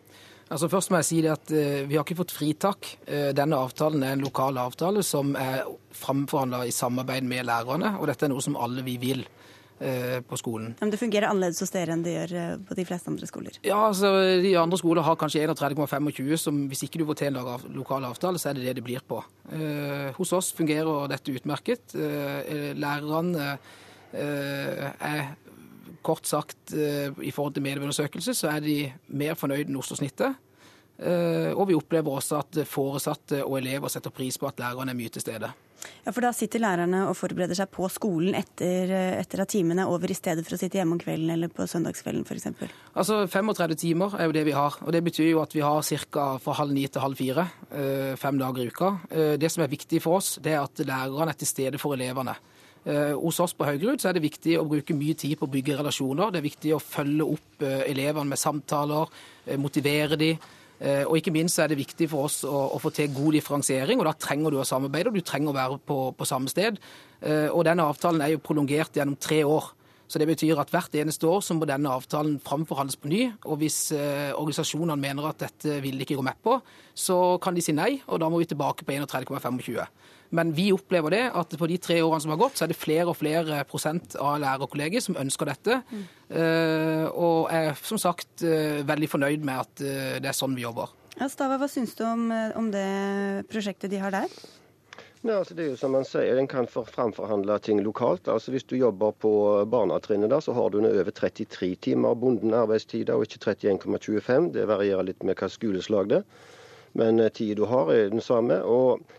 Altså Først må jeg si det at uh, vi har ikke fått fritak. Uh, denne avtalen er en lokal avtale som er framforhandla i samarbeid med lærerne, og dette er noe som alle vi vil uh, på skolen. Men Det fungerer annerledes hos dere enn det gjør på de fleste andre skoler? Ja, altså De andre skoler har kanskje 31,25, som hvis ikke du får til en lokal avtale, så er det det det blir på. hos oss fungerer dette utmerket. lærerne er kort sagt, eh, i forhold til medieundersøkelse, så er de mer fornøyd enn Oslo-snittet. Eh, og vi opplever også at foresatte og elever setter pris på at lærerne er mye til stede. Ja, For da sitter lærerne og forbereder seg på skolen etter, etter at timene er over, i stedet for å sitte hjemme om kvelden eller på søndagskvelden f.eks.? Altså 35 timer er jo det vi har. Og det betyr jo at vi har ca. fra halv ni til halv fire. Eh, fem dager i uka. Det som er viktig for oss, det er at lærerne er til stede for elevene. Eh, hos oss på Haugerud er det viktig å bruke mye tid på å bygge relasjoner. Det er viktig å følge opp eh, elevene med samtaler, eh, motivere dem. Og ikke minst er det viktig for oss å, å, få til god differensiering, og da trenger du å samarbeide, og du trenger å være på, på samme sted. Og denne avtalen er jo prolongert gjennom tre år. Så Det betyr at hvert eneste år så må denne avtalen framforhandles på ny. og Hvis eh, organisasjonene mener at dette vil de ikke gå med på, så kan de si nei, og da må vi tilbake på 31,25. Men vi opplever det at på de tre årene som har gått, så er det flere og flere prosent av lærerkolleger som ønsker dette. Mm. Og og er som sagt uh, veldig fornøyd med at uh, det er sånn vi jobber. Ja, Stava, hva syns du om, om det prosjektet de har der? Nei, altså det er jo som man sier, En kan framforhandle ting lokalt. Altså Hvis du jobber på barnetrinnet, så har du over 33 timer bonden arbeidstid, og ikke 31,25. Det varierer litt med hva skoleslag det er. Men eh, tida du har, er den samme. og eh,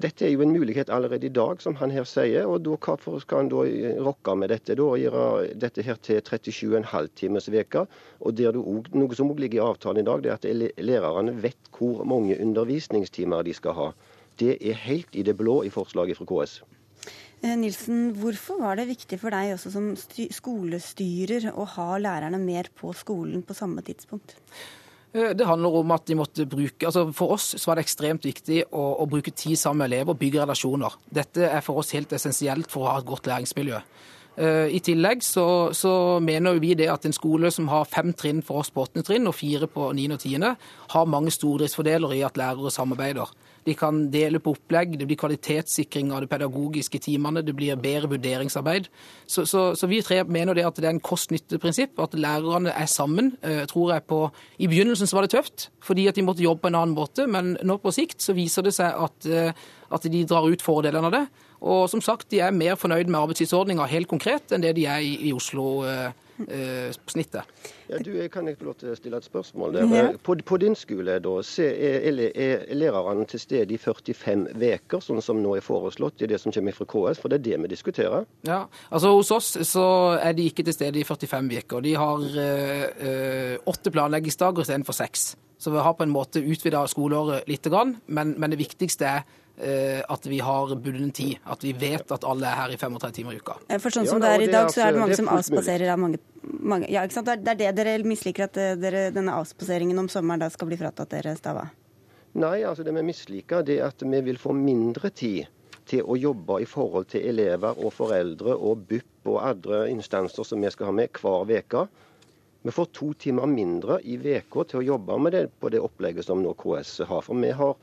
dette er jo en mulighet allerede i dag, som han her sier. og da, Hvorfor skal han da rokke med dette? Da gjøre dette her til 37,5 timers uke. Og der du også, noe som også ligger i avtalen i dag, det er at lærerne vet hvor mange undervisningstimer de skal ha. Det er helt i det blå i forslaget fra KS. Eh, Nilsen, hvorfor var det viktig for deg også som skolestyrer å ha lærerne mer på skolen på samme tidspunkt? Eh, det handler om at de måtte bruke, altså For oss var det ekstremt viktig å, å bruke tid sammen med elever og bygge relasjoner. Dette er for oss helt essensielt for å ha et godt læringsmiljø. Eh, I tillegg så, så, mener vi det at en skole som har fem trinn for oss på åttende trinn og fire på niende og tiende, har mange stordriftsfordeler i at lærere samarbeider. De kan dele på opplegg, det blir kvalitetssikring av de pedagogiske timene, det blir bedre vurderingsarbeid. Så, så, så vi tre mener det at det er en kost-nytte-prinsipp, at lærerne er sammen. Eh, tror jeg på, I begynnelsen så var det tøft, fordi at de måtte jobbe på en annen måte, men nå på sikt så viser det seg at, eh, at de drar ut fordelene av det. Og som sagt, de er mer fornøyd med arbeidstidsordninga helt konkret enn det de er i, i Oslo. Eh, eh, snittet. Ja, du, kan jeg få lov til å stille et spørsmål? Ja. På, på, din skole da, er, er, lærerne til stede i 45 uker, sånn som nå er foreslått i det som kommer fra KS? For det er det vi diskuterer? Ja, altså Hos oss så er de ikke til stede i 45 uker. De har øh, åtte planleggingsdager istedenfor seks. Så vi har på en måte utvida skoleåret litt, men, men det viktigste er Eh, at vi har bunden tid. At vi vet at alle er her i 35 timer i uka. For sånn som ja, det er i dag, så er det mange som avspaserer av mange, mange, Ja, ikke sant. Det er det dere misliker, at eh, dere, denne avspaseringen om sommeren da skal bli fratatt dere, Stava? Nei, altså det vi misliker, det er at vi vil få mindre tid til å jobbe i forhold til elever og foreldre og BUP og andre instanser som vi skal ha med hver uke. Vi får to timer mindre i uka til å jobbe med det på det opplegget som nå KS har. For vi har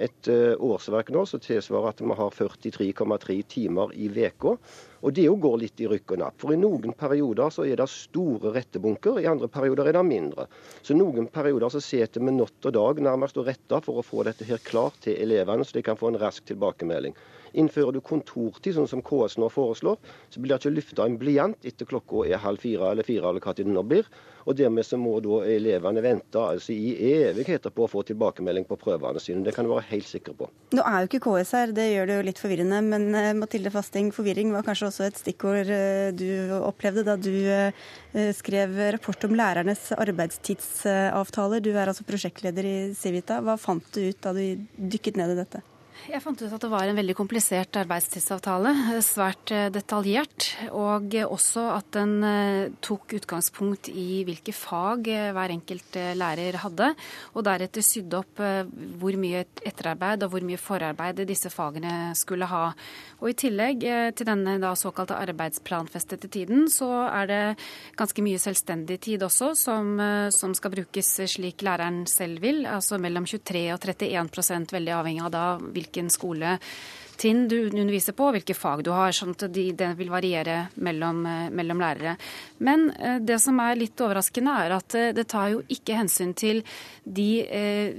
et eh, årsverk nå som tilsvarer at vi har 43,3 timer i uka. Og det går litt i rykk og napp. For i noen perioder så er det store rettebunker, i andre perioder er det mindre. Så noen perioder så sitter vi natt og dag nærmest og retter for å få dette her klart til elevene, så de kan få en rask tilbakemelding. Innfører du kontortid, sånn som KS nå foreslår, så blir det ikke lufta en blyant etter klokka er halv fire eller fire, eller hva tid det nå blir. Og dermed så må da elevene vente altså i evigheter på å få tilbakemelding på prøvene sine. Det kan du være helt sikker på. Nå er jo ikke KS her, det gjør det jo litt forvirrende. Men eh, Mathilde Fasting, forvirring var kanskje også et stikkord eh, du opplevde da du eh, skrev rapport om lærernes arbeidstidsavtaler. Du er altså prosjektleder i Civita. Hva fant du ut da du dykket ned i dette? Jeg fant ut at det var en veldig komplisert arbeidstidsavtale. Svært eh, detaljert. Og også at den eh, tok utgangspunkt i hvilke fag eh, hver enkelt lærer hadde. Og deretter sydde opp hvor mye etterarbeid og hvor mye forarbeid disse fagene skulle ha. Og i tillegg til denne da såkalte arbeidsplanfestede tiden, så er det ganske mye selvstendig tid også som, som skal brukes slik læreren selv vil. Altså mellom 23 og 31 veldig avhengig av da hvilke hvilken skole trinn du underviser på, hvilke fag du har. sånn at de, Det vil variere mellom, eh, mellom, lærere. Men eh, det som er litt overraskende, er at eh, det tar jo ikke hensyn til de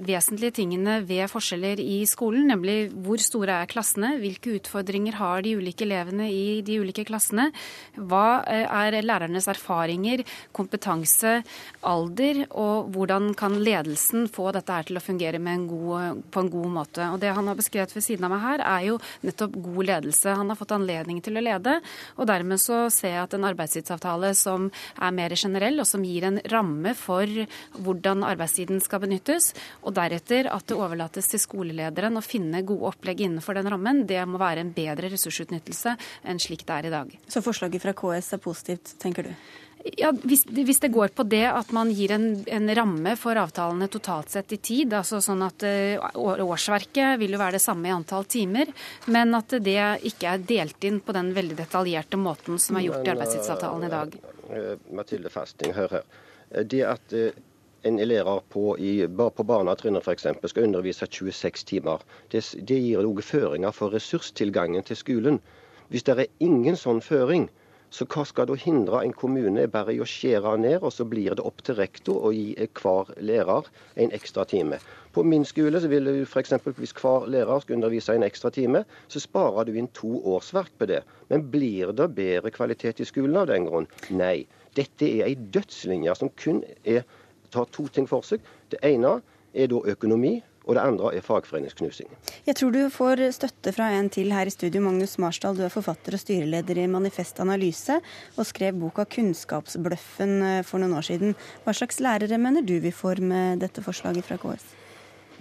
vesentlige tingene ved forskjeller i skolen, nemlig hvor store er klassene, hvilke utfordringer har de ulike elevene i de ulike klassene, hva er lærernes erfaringer, kompetanse, alder, og hvordan kan ledelsen få dette her til å fungere en god, på en god måte. Og Det han har beskrevet ved siden av meg her, er jo nettopp god ledelse. Han har fått anledning til å lede, og dermed så ser jeg at en arbeidstidsavtale som er mer generell, og som gir en ramme for hvordan arbeidstiden skal benyttes, og deretter at det overlates til skolelederen å finne gode opplegg innenfor den rammen, det må være en bedre ressursutnyttelse enn slik det er i dag. Så forslaget fra KS er positivt, tenker du? Ja, hvis, hvis, det går på det at man gir en, en, ramme for avtalene totalt sett i tid, altså sånn at uh, årsverket vil jo være det samme i antall timer, men at det ikke er delt inn på den veldig detaljerte måten som er gjort i arbeidstidsavtalen i dag. Uh, Mathilde Fasting, hør her. Det at en lærer på, i, på barnetrinnet f.eks. skal undervise 26 timer, det, det gir noen føringer for ressurstilgangen til skolen. Hvis det er ingen sånn føring, så hva skal da hindre en kommune bare i å skjære ned, og så blir det opp til rektor å gi hver lærer en ekstra time. På min skole så vil du f.eks. hvis hver lærer skal undervise en ekstra time, så sparer du inn to årsverk på det. Men blir det bedre kvalitet i skolen av den grunn? Nei. Dette er ei dødslinje som kun er, tar to ting for seg. Det ene er da økonomi, og det andre er fagforeningsknusing. Jeg tror du får støtte fra en til her i studio. Magnus Marsdal, du er forfatter og styreleder i Manifest Analyse, og skrev boka 'Kunnskapsbløffen' eh, for noen år siden. Hva slags lærere mener du vi får med dette forslaget fra KS?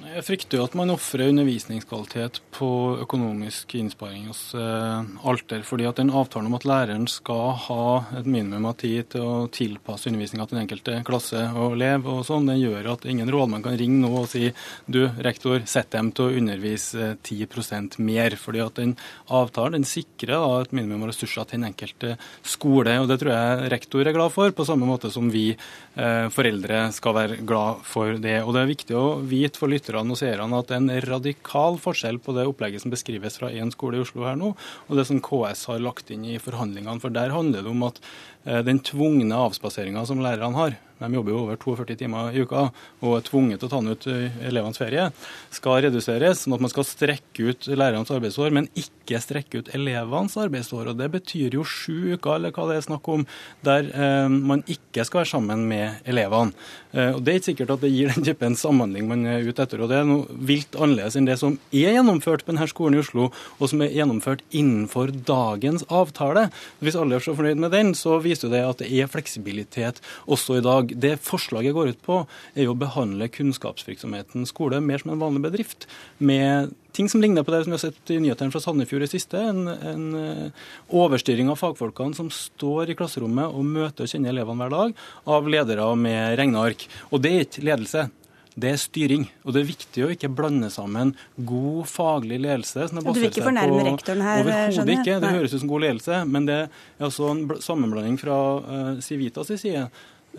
Jeg frykter jo at man ofrer undervisningskvalitet på økonomisk innsparing hos eh, Alter. fordi at den avtalen om at læreren skal ha et minimum av tid til å tilpasse undervisninga til den enkelte klasse og elev, og sånn, den gjør at ingen rådmann kan ringe nå og si du, rektor, sett dem til å undervise 10% mer. fordi at den avtalen den sikrer da, et minimum av ressurser til den enkelte skole. og Det tror jeg rektor er glad for, på samme måte som vi eh, foreldre skal være glad for det. Og Det er viktig å vite for lytterne lytterne og seerne at det er en radikal forskjell på det opplegget som beskrives fra én skole i Oslo her nå, og det som KS har lagt inn i forhandlingene. For der handler det om at den tvungne avspaseringa som lærerne har, de jobber jo over 42 timer i uka og er tvunget til å ta ut eh, elevenes ferie, skal reduseres, sånn at man skal strekke ut lærernes arbeidsår, men ikke strekke ut elevenes arbeidsår. og Det betyr jo sju uker, eller hva det er snakk om, der eh, man ikke skal være sammen med elevene. Eh, og Det er ikke sikkert at det gir den typen samhandling man er ute etter. og Det er noe vilt annerledes enn det som er gjennomført på denne skolen i Oslo, og som er gjennomført innenfor dagens avtale. Hvis alle er så fornøyd med den, så viser det at det er fleksibilitet også i dag. Det forslaget går ut på, er jo å behandle kunnskapsvirksomheten skole mer som en vanlig bedrift. Med ting som ligner på det som vi har sett i nyhetene fra Sandefjord i siste. En, en eh, overstyring av fagfolkene som står i klasserommet og møter og kjenner elevene hver dag, av ledere med regneark. Og det er ikke ledelse. Det er styring. Og det er viktig å ikke blande sammen god faglig ledelse som er basert Du vil ikke fornærme rektoren her? Overhodet ikke. Det høres ut som god ledelse, men det er altså en sammenblanding fra uh, Civitas side Eh,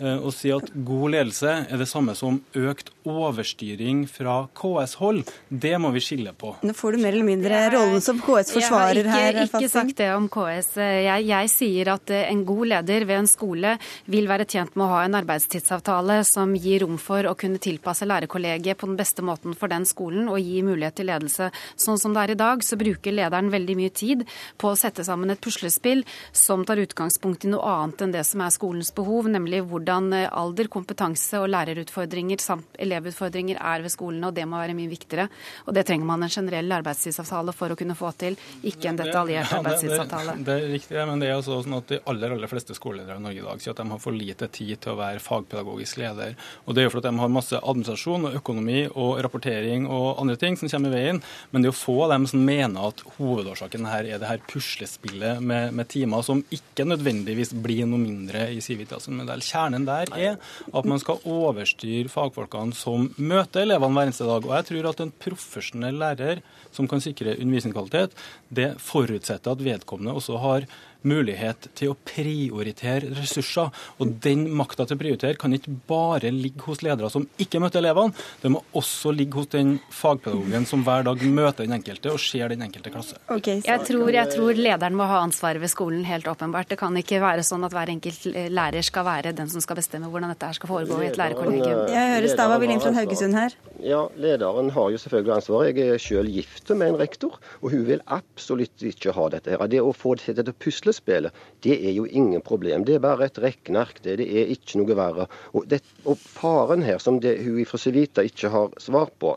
å si at god ledelse er det samme som økt overstyring fra KS-hold, det må vi skille på. Nå får du mer eller mindre rollen som KS-forsvarer her. Jeg har ikke, ikke sagt det om KS. Jeg, jeg, sier at eh, en god leder ved en skole vil være tjent med å ha en arbeidstidsavtale som gir rom for å kunne tilpasse lærerkollegiet på den beste måten for den skolen og gi mulighet til ledelse. Sånn som det er i dag, så bruker lederen veldig mye tid på å sette sammen et puslespill som tar utgangspunkt i noe annet enn det som er skolens behov, nemlig hvordan hvordan eh, alder, kompetanse og lærerutfordringer samt elevutfordringer er ved skolene, og det må være mye viktigere. Og det trenger man en generell arbeidstidsavtale for å kunne få til, ikke en detaljert arbeidstidsavtale. Det, det, det, er riktig, men det er altså sånn at de aller, aller fleste skoleledere i Norge i dag sier at de har for lite tid til å være fagpedagogisk leder. Og det er jo fordi de har masse administrasjon og økonomi og rapportering og andre ting som kommer i veien. Men det er jo få av dem som mener at hovedårsaken her er det her puslespillet med, med timer som ikke nødvendigvis blir noe mindre i Civitas modell. Kjernen kjernen der er at man skal overstyre fagfolkene som møter elevene hver eneste dag. Og jeg tror at en profesjonell lærer som kan sikre undervisningskvalitet, det forutsetter at vedkommende også har mulighet til å prioritere ressurser. Og den makta til å prioritere kan ikke bare ligge hos ledere som ikke møter elevene, det må også ligge hos den fagpedagogen som hver dag møter den enkelte og ser den enkelte klasse. Okay, jeg, tror, jeg, tror, lederen må ha ansvaret ved skolen, helt åpenbart. Det kan ikke være sånn at hver enkelt lærer skal være den som skal bestemme hvordan dette her skal foregå i et lærerkollegium. Jeg hører Stava fra Haugesund her. Ja, lederen har jo selvfølgelig ansvaret. Jeg er selv gift med en rektor, og hun vil absolutt ikke ha dette her. Det å få det til å pusle puslespillet, det er jo ingen problem. Det er bare et regneark. Det, det, er ikke noe verre. Og, det, og faren her, som det, hun fra Civita ikke har svar på,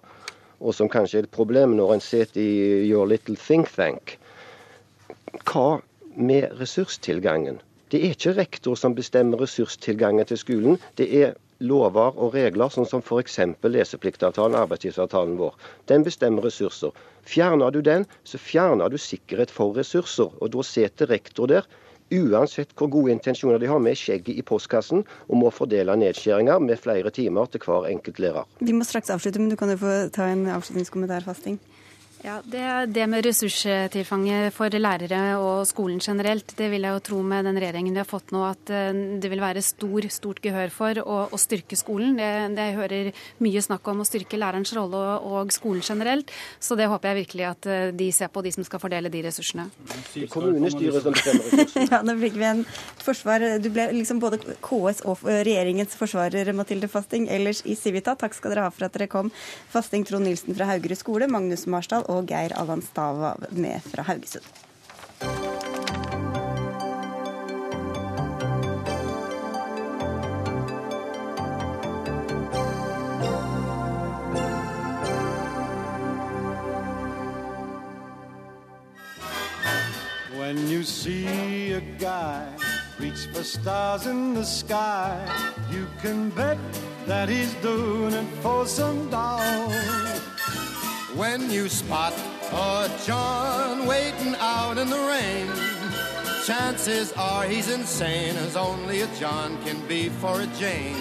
og som kanskje er et problem når en sitter i your little think tank, hva med ressurstilgangen? Det er ikke rektor som bestemmer ressurstilgangen til skolen. Det er lover og regler, sånn som f.eks. lesepliktavtalen, arbeidstidsavtalen vår. Den bestemmer ressurser. Fjerner du den, så fjerner du sikkerhet for ressurser. Og da sitter rektor der uansett hvor gode intensjoner de har med skjegget i postkassen, og må fordele nedskjæringer med flere timer til hver enkelt lærer. Vi må straks avslutte, men du kan jo få ta en avslutningskommentar, Fasting. Ja, det, det, med ressurstilfanget for lærere og skolen generelt, det vil jeg jo tro med den regjeringen vi har fått nå, at eh, det vil være stor, stort gehør for å, å styrke skolen. Det, det, jeg hører mye snakk om å styrke lærerens rolle og, og, skolen generelt. Så det håper jeg virkelig at eh, de ser på, de som skal fordele de ressursene. Kommunestyret som bestemmer ressursene. ja, nå fikk vi en forsvar. Du ble liksom både KS og regjeringens forsvarer, Mathilde Fasting, ellers i Civita. Takk skal dere ha for at dere kom. Fasting Trond Nilsen fra Haugerud skole, Magnus Marsdal og og Geir Allan Stava med fra Haugesund. When you see a guy reach for stars in the sky, you can bet that he's doing it for some dough. When you spot a John waiting out in the rain, chances are he's insane, as only a John can be for a Jane.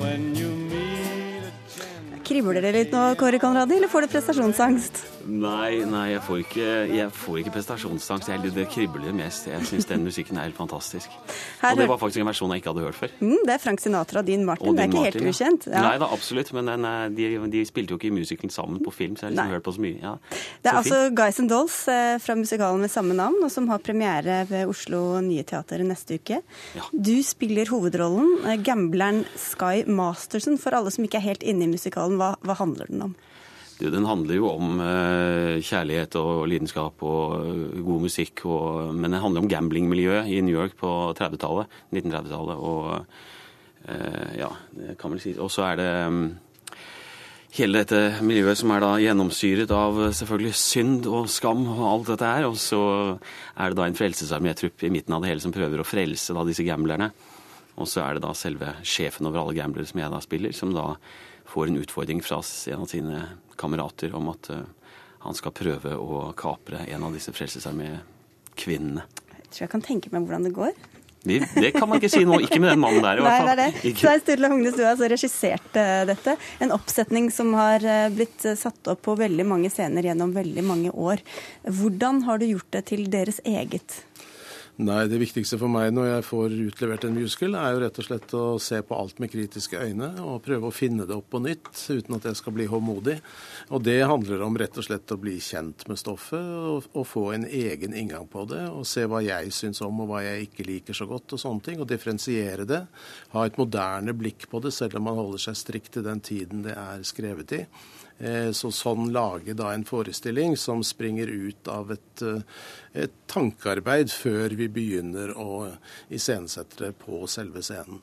When you meet a Jane Kribler det litt nå, Kåre Konradi, eller får du prestasjonsangst? Nei, nei, jeg får ikke, jeg får ikke prestasjonsangst. Det kribler mest. Jeg syns den musikken er helt fantastisk. Her, og det var faktisk en versjon jeg ikke hadde hørt før. Mm, det er Frank Sinatra og Dean Martin. Og det er ikke Martin, helt ukjent. Ja. Nei da, absolutt. Men den, de, de, spilte jo ikke musikken sammen på film, så jeg har liksom hørt på så mye. Ja, det er altså. Guys and Dolls eh, fra musikalen med samme navn, og som har premiere ved Oslo Nye Teater neste uke. Ja. Du spiller hovedrollen, eh, gambleren Sky Masterson. For alle som ikke er helt inne i musikalen, hva, hva handler den om? Den handler jo om eh, kjærlighet og lidenskap og eh, god musikk. Og, men den handler om gamblingmiljøet i New York på 30-tallet, 1930-tallet. Og eh, ja, det kan vel si. Og så er det um, hele dette miljøet som er da gjennomsyret av selvfølgelig synd og skam og alt dette her. Og så er det da en frelsesarmétrupp i midten av det hele som prøver å frelse da disse gamblerne. Og så er det da selve sjefen over alle gamblere som jeg da spiller, som da får en utfordring fra en av sine kamerater om at uh, han skal prøve å kapre en av disse Frelsesarmé-kvinnene. Jeg tror jeg kan tenke meg hvordan det går. Det, det, kan man ikke si nå. Ikke med den mannen der, i hvert fall. Nei, det er det. Svein Sturle Hognes, du har altså regissert uh, dette. En oppsetning som har uh, blitt satt opp på veldig mange scener gjennom veldig mange år. Hvordan har du gjort det til deres eget? Nei, det viktigste for meg når jeg får utlevert en musical, er jo rett og slett å se på alt med kritiske øyne og prøve å finne det opp på nytt uten at jeg skal bli håndmodig. Og det handler om rett og slett å bli kjent med stoffet og, og få en egen inngang på det. Og se hva jeg syns om og hva jeg ikke liker så godt og sånne ting. Og differensiere det. Ha et moderne blikk på det, selv om man holder seg strikt til den tiden det er skrevet i. Eh, så sånn lage da en forestilling som springer ut av et, eh, et tankearbeid før vi begynner å iscenesette det på selve scenen.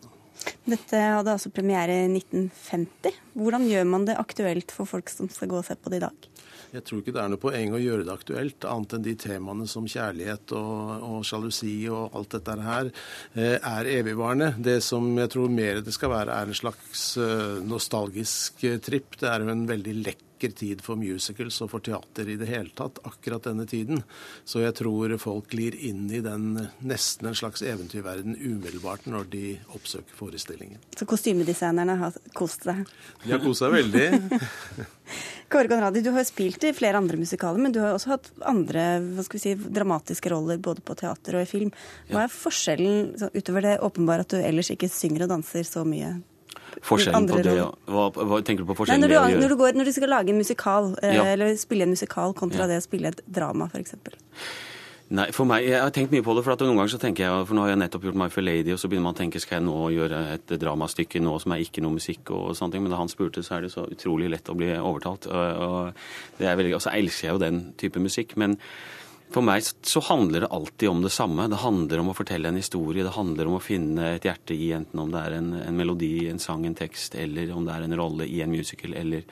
Dette hadde altså premiere i 1950. Hvordan gjør man det aktuelt for folk som skal gå og se på det i dag? Jeg tror ikke det er noe poeng å gjøre det aktuelt, annet enn de temaene som kjærlighet og, og sjalusi og alt dette her eh, er evigvarende. Det som jeg tror mer det skal være, er en slags eh, nostalgisk eh, tripp. Det er jo en veldig lekker vakker tid for musicals og for teater i det hele tatt, akkurat denne tiden. Så jeg tror folk glir inn i den nesten en slags eventyrverden umiddelbart når de oppsøker forestillingen. Så kostymedesignerne har kost seg? De har kost seg veldig. Kåre Conradi, du har spilt i flere andre musikaler, men du har også hatt andre hva skal vi si, dramatiske roller både på teater og i film. Hva er forskjellen, utover det åpenbare at du ellers ikke synger og danser så mye? Forskjellen på det, hva, hva, tenker du på forskjellen Nei, når, du, når, du går, når, du, skal lage en musikal, eh, ja. eller spille en musikal kontra ja. det å spille et drama, f.eks. Nei, for meg, Jeg har tenkt mye på det. for at Noen ganger så tenker jeg, for nå har jeg nettopp gjort My Fair Lady, og så begynner man å tenke skal jeg nå gjøre et dramastykke nå som er ikke noe musikk og sånne ting. Men da han spurte, så er det så utrolig lett å bli overtalt. Og, og det er veldig, og så elsker jeg jo den type musikk. men for meg så handler det alltid om det samme. Det handler om å fortelle en historie. Det handler om å finne et hjerte i enten om det er en, en melodi, en sang, en tekst, eller om det er en rolle i en musical, eller,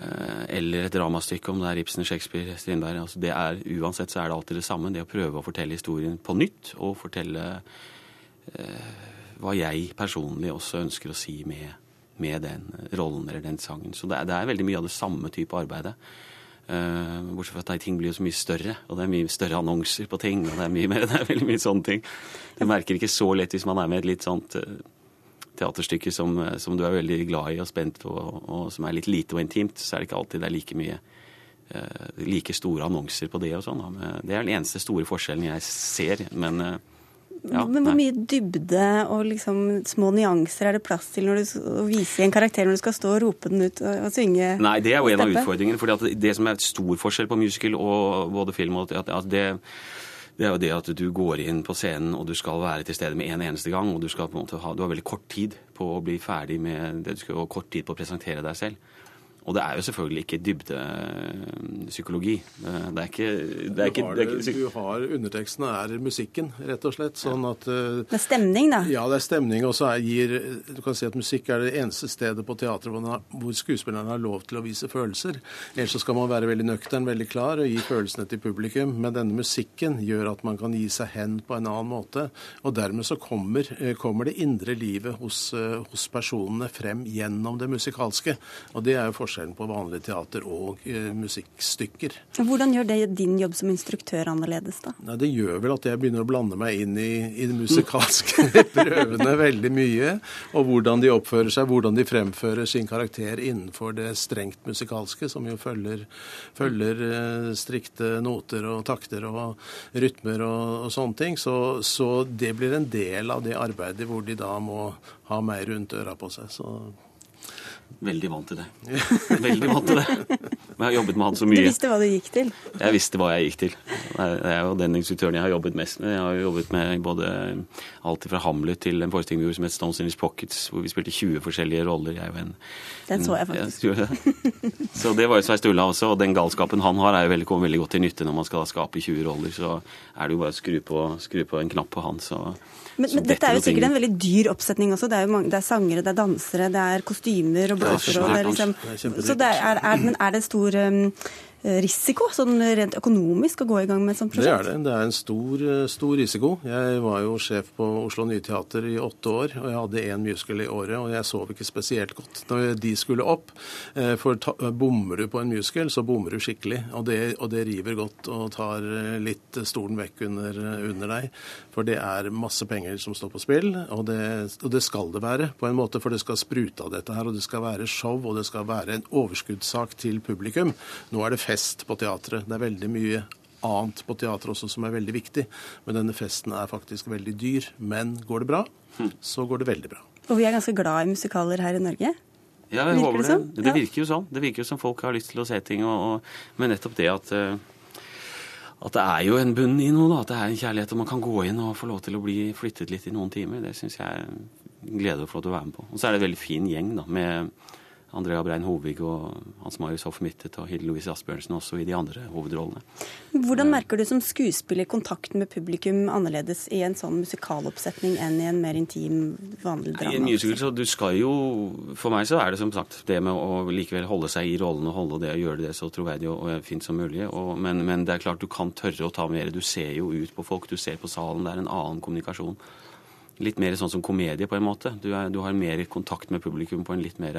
uh, eller et dramastykke, om det er Ibsen, Shakespeare, Strindberg. Altså det er, uansett så er det alltid det samme. Det å prøve å fortelle historien på nytt, og fortelle eh, hva jeg personlig også ønsker å si med, med den rollen eller den sangen. Så det er, det er veldig mye av det samme type arbeidet. Uh, bortsett fra at ting blir jo så mye større, og det er mye større annonser på ting. og Det er, mye mer, det er veldig mye sånne ting. Du merker ikke så lett hvis man er med et litt sånt uh, teaterstykke som, som, du er veldig glad i og spent på, og, og, som er litt lite og intimt, så er det ikke alltid det er like mye like store annonser på det og sånn. Det er den eneste store forskjellen jeg ser. men ja, Men hvor mye dybde og liksom små nyanser er det plass til når du, å vise en karakter når du skal stå og rope den ut og, og synge? Nei, det er jo en av utfordringene. fordi det som er et stor forskjell på musical og både film og at, at det, det er jo det at du går inn på scenen og du skal være til stede med en eneste gang. og Du, skal på en måte ha, du har veldig kort tid på å bli ferdig med det du skal, og kort tid på å presentere deg selv. Og det er jo selvfølgelig ikke dybdepsykologi. Det er ikke, det er ikke, du, har det, du har undertekstene er musikken, rett og slett. Sånn at eh, Det er stemning, da? Ja, det er stemning. Og så gir Du kan si at musikk er det eneste stedet på teatret hvor, hvor skuespillerne har lov til å vise følelser. Ellers så skal man være veldig nøktern, veldig klar og gi følelsene til publikum. Men denne musikken gjør at man kan gi seg hen på en annen måte. Og dermed så kommer, eh, kommer det indre livet hos, eh, hos personene frem gjennom det musikalske. Og det er jo forskjellen på vanlig teater og uh, musikkstykker. Hvordan gjør det din jobb som instruktør annerledes, da? Nei, det gjør vel at jeg begynner å blande meg inn i, i de musikalske prøvene veldig mye. Og hvordan de oppfører seg, hvordan de fremfører sin karakter innenfor det strengt musikalske, som jo følger, følger uh, strikte noter og takter og rytmer og, og sånne ting. Så, så det blir en del av det arbeidet hvor de da må ha meg rundt øra på seg. Så Veldig vant til det. Veldig vant til det. Men jeg har jobbet med han så mye. Du visste hva du gikk til? Jeg visste hva jeg gikk til. Det er jo den instruktøren jeg har jobbet mest med. Jeg har jobbet med både alt fra Hamlet til en forestilling vi gjorde som het Stones in His Pockets, hvor vi spilte 20 forskjellige roller. Jeg en, den så jeg faktisk. Ja, så det var jo Svein Stulla også, og den galskapen han har, er jo veldig, kommer veldig godt til nytte når man skal skape 20 roller. Så er det jo bare å skru på, skru på en knapp på han, så men, men dette er jo sikkert en veldig dyr oppsetning også. Det er mange, det er sangere, det er dansere, det er kostymer og blåser. Liksom, så det er, er, men er det stor um, risiko, sånn rent økonomisk, å gå i gang med et sånt prosjekt? Det er det. Det er en stor, eh, stor risiko. Jeg var jo sjef på Oslo Nye Teater i åtte år, og jeg hadde én musical i året. Og jeg sov ikke spesielt godt når de skulle opp. Eh, for ta, bommer du på en musical, så bommer du skikkelig. Og det, og det river godt og tar litt stolen vekk under, under, deg. For det er masse penger som står på spill, og det, og det skal det være på en måte. For det skal sprute av dette her, og det skal være show, og det skal være en overskuddssak til publikum. Nå er det fest på teatret. Det er veldig mye annet på teatret også som er veldig viktig. Men denne festen er faktisk veldig dyr. Men går det bra, hm. så går det veldig bra. Og vi er ganske glad i musikaler her i Norge? Ja, jeg håper det. Det, det virker jo sånn. Det virker jo som folk har lyst til å se ting. Og, og, men nettopp det at, eh, at det er jo en bunn i noe, da. At det er en kjærlighet, og man kan gå inn og få lov til å bli flyttet litt i noen timer. Det syns jeg er en glede å få lov til å være med på. Og så er det en veldig fin gjeng da, med Andrea Brein Hovig og Hans Marius Hoff Mittet og Hilde Louise Asbjørnsen også i de andre hovedrollene. Hvordan merker du som skuespiller kontakten med publikum annerledes i en sånn musikaloppsetning enn i en mer intim, vanlig drama? I en musical så du skal jo For meg så er det som sagt det med å likevel holde seg i rollen og holde det og gjøre det så troverdig og fint som mulig. Og, men, men det er klart du kan tørre å ta mer. Du ser jo ut på folk, du ser på salen. Det er en annen kommunikasjon litt mer sånn som komedie, på en måte. Du, er, du, har mer kontakt med publikum på en litt mer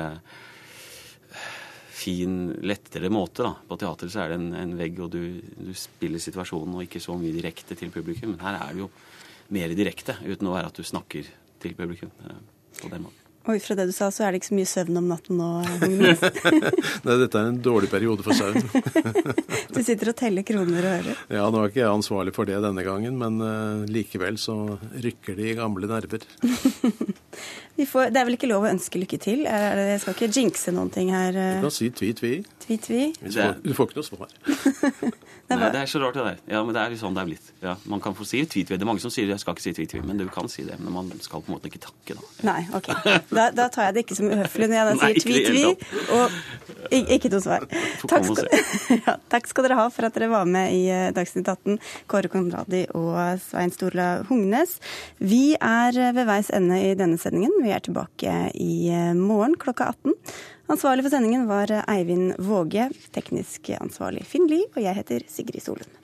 fin, lettere måte. da. På teater så er det en, en vegg, og du, du, spiller situasjonen og ikke så mye direkte til publikum. Men her er det jo mer direkte, uten å være at du snakker til publikum eh, på den måten. Og ut fra det du sa, så er det ikke så mye søvn om natten nå? Nei, dette er en dårlig periode for søvn. du sitter og teller kroner og hører. Ja, nå er ikke jeg ansvarlig for det denne gangen, men uh, likevel så rykker det i gamle nerver. Får, det er vel ikke lov å ønske lykke til? Jeg skal ikke jinxe noen ting her. Eh. Du kan si tvi-tvi. Tvi-tvi? Du får ikke noe svar. Nei, det er så rart det der. Ja, men det er jo sånn det er blitt. Ja, man kan få si tvi-tvi. Det er mange som sier jeg skal ikke si tvi-tvi, men du kan si det. Men man skal på en måte ikke takke, da. Nei, ok. Da, da tar jeg det ikke som uhøflig når jeg da sier tvi-tvi, og ikke noe svar. Takk skal, ja, takk skal, dere ha for at dere var med i eh, Dagsnytt 18, Kåre Konradi og Svein Storla Hungnes. Vi er ved veis ende i denne sendingen. Vi er tilbake i eh, morgen klokka 18. Ansvarlig for sendingen var Eivind Våge, teknisk ansvarlig Finn Lie, og jeg heter Sigrid Solund.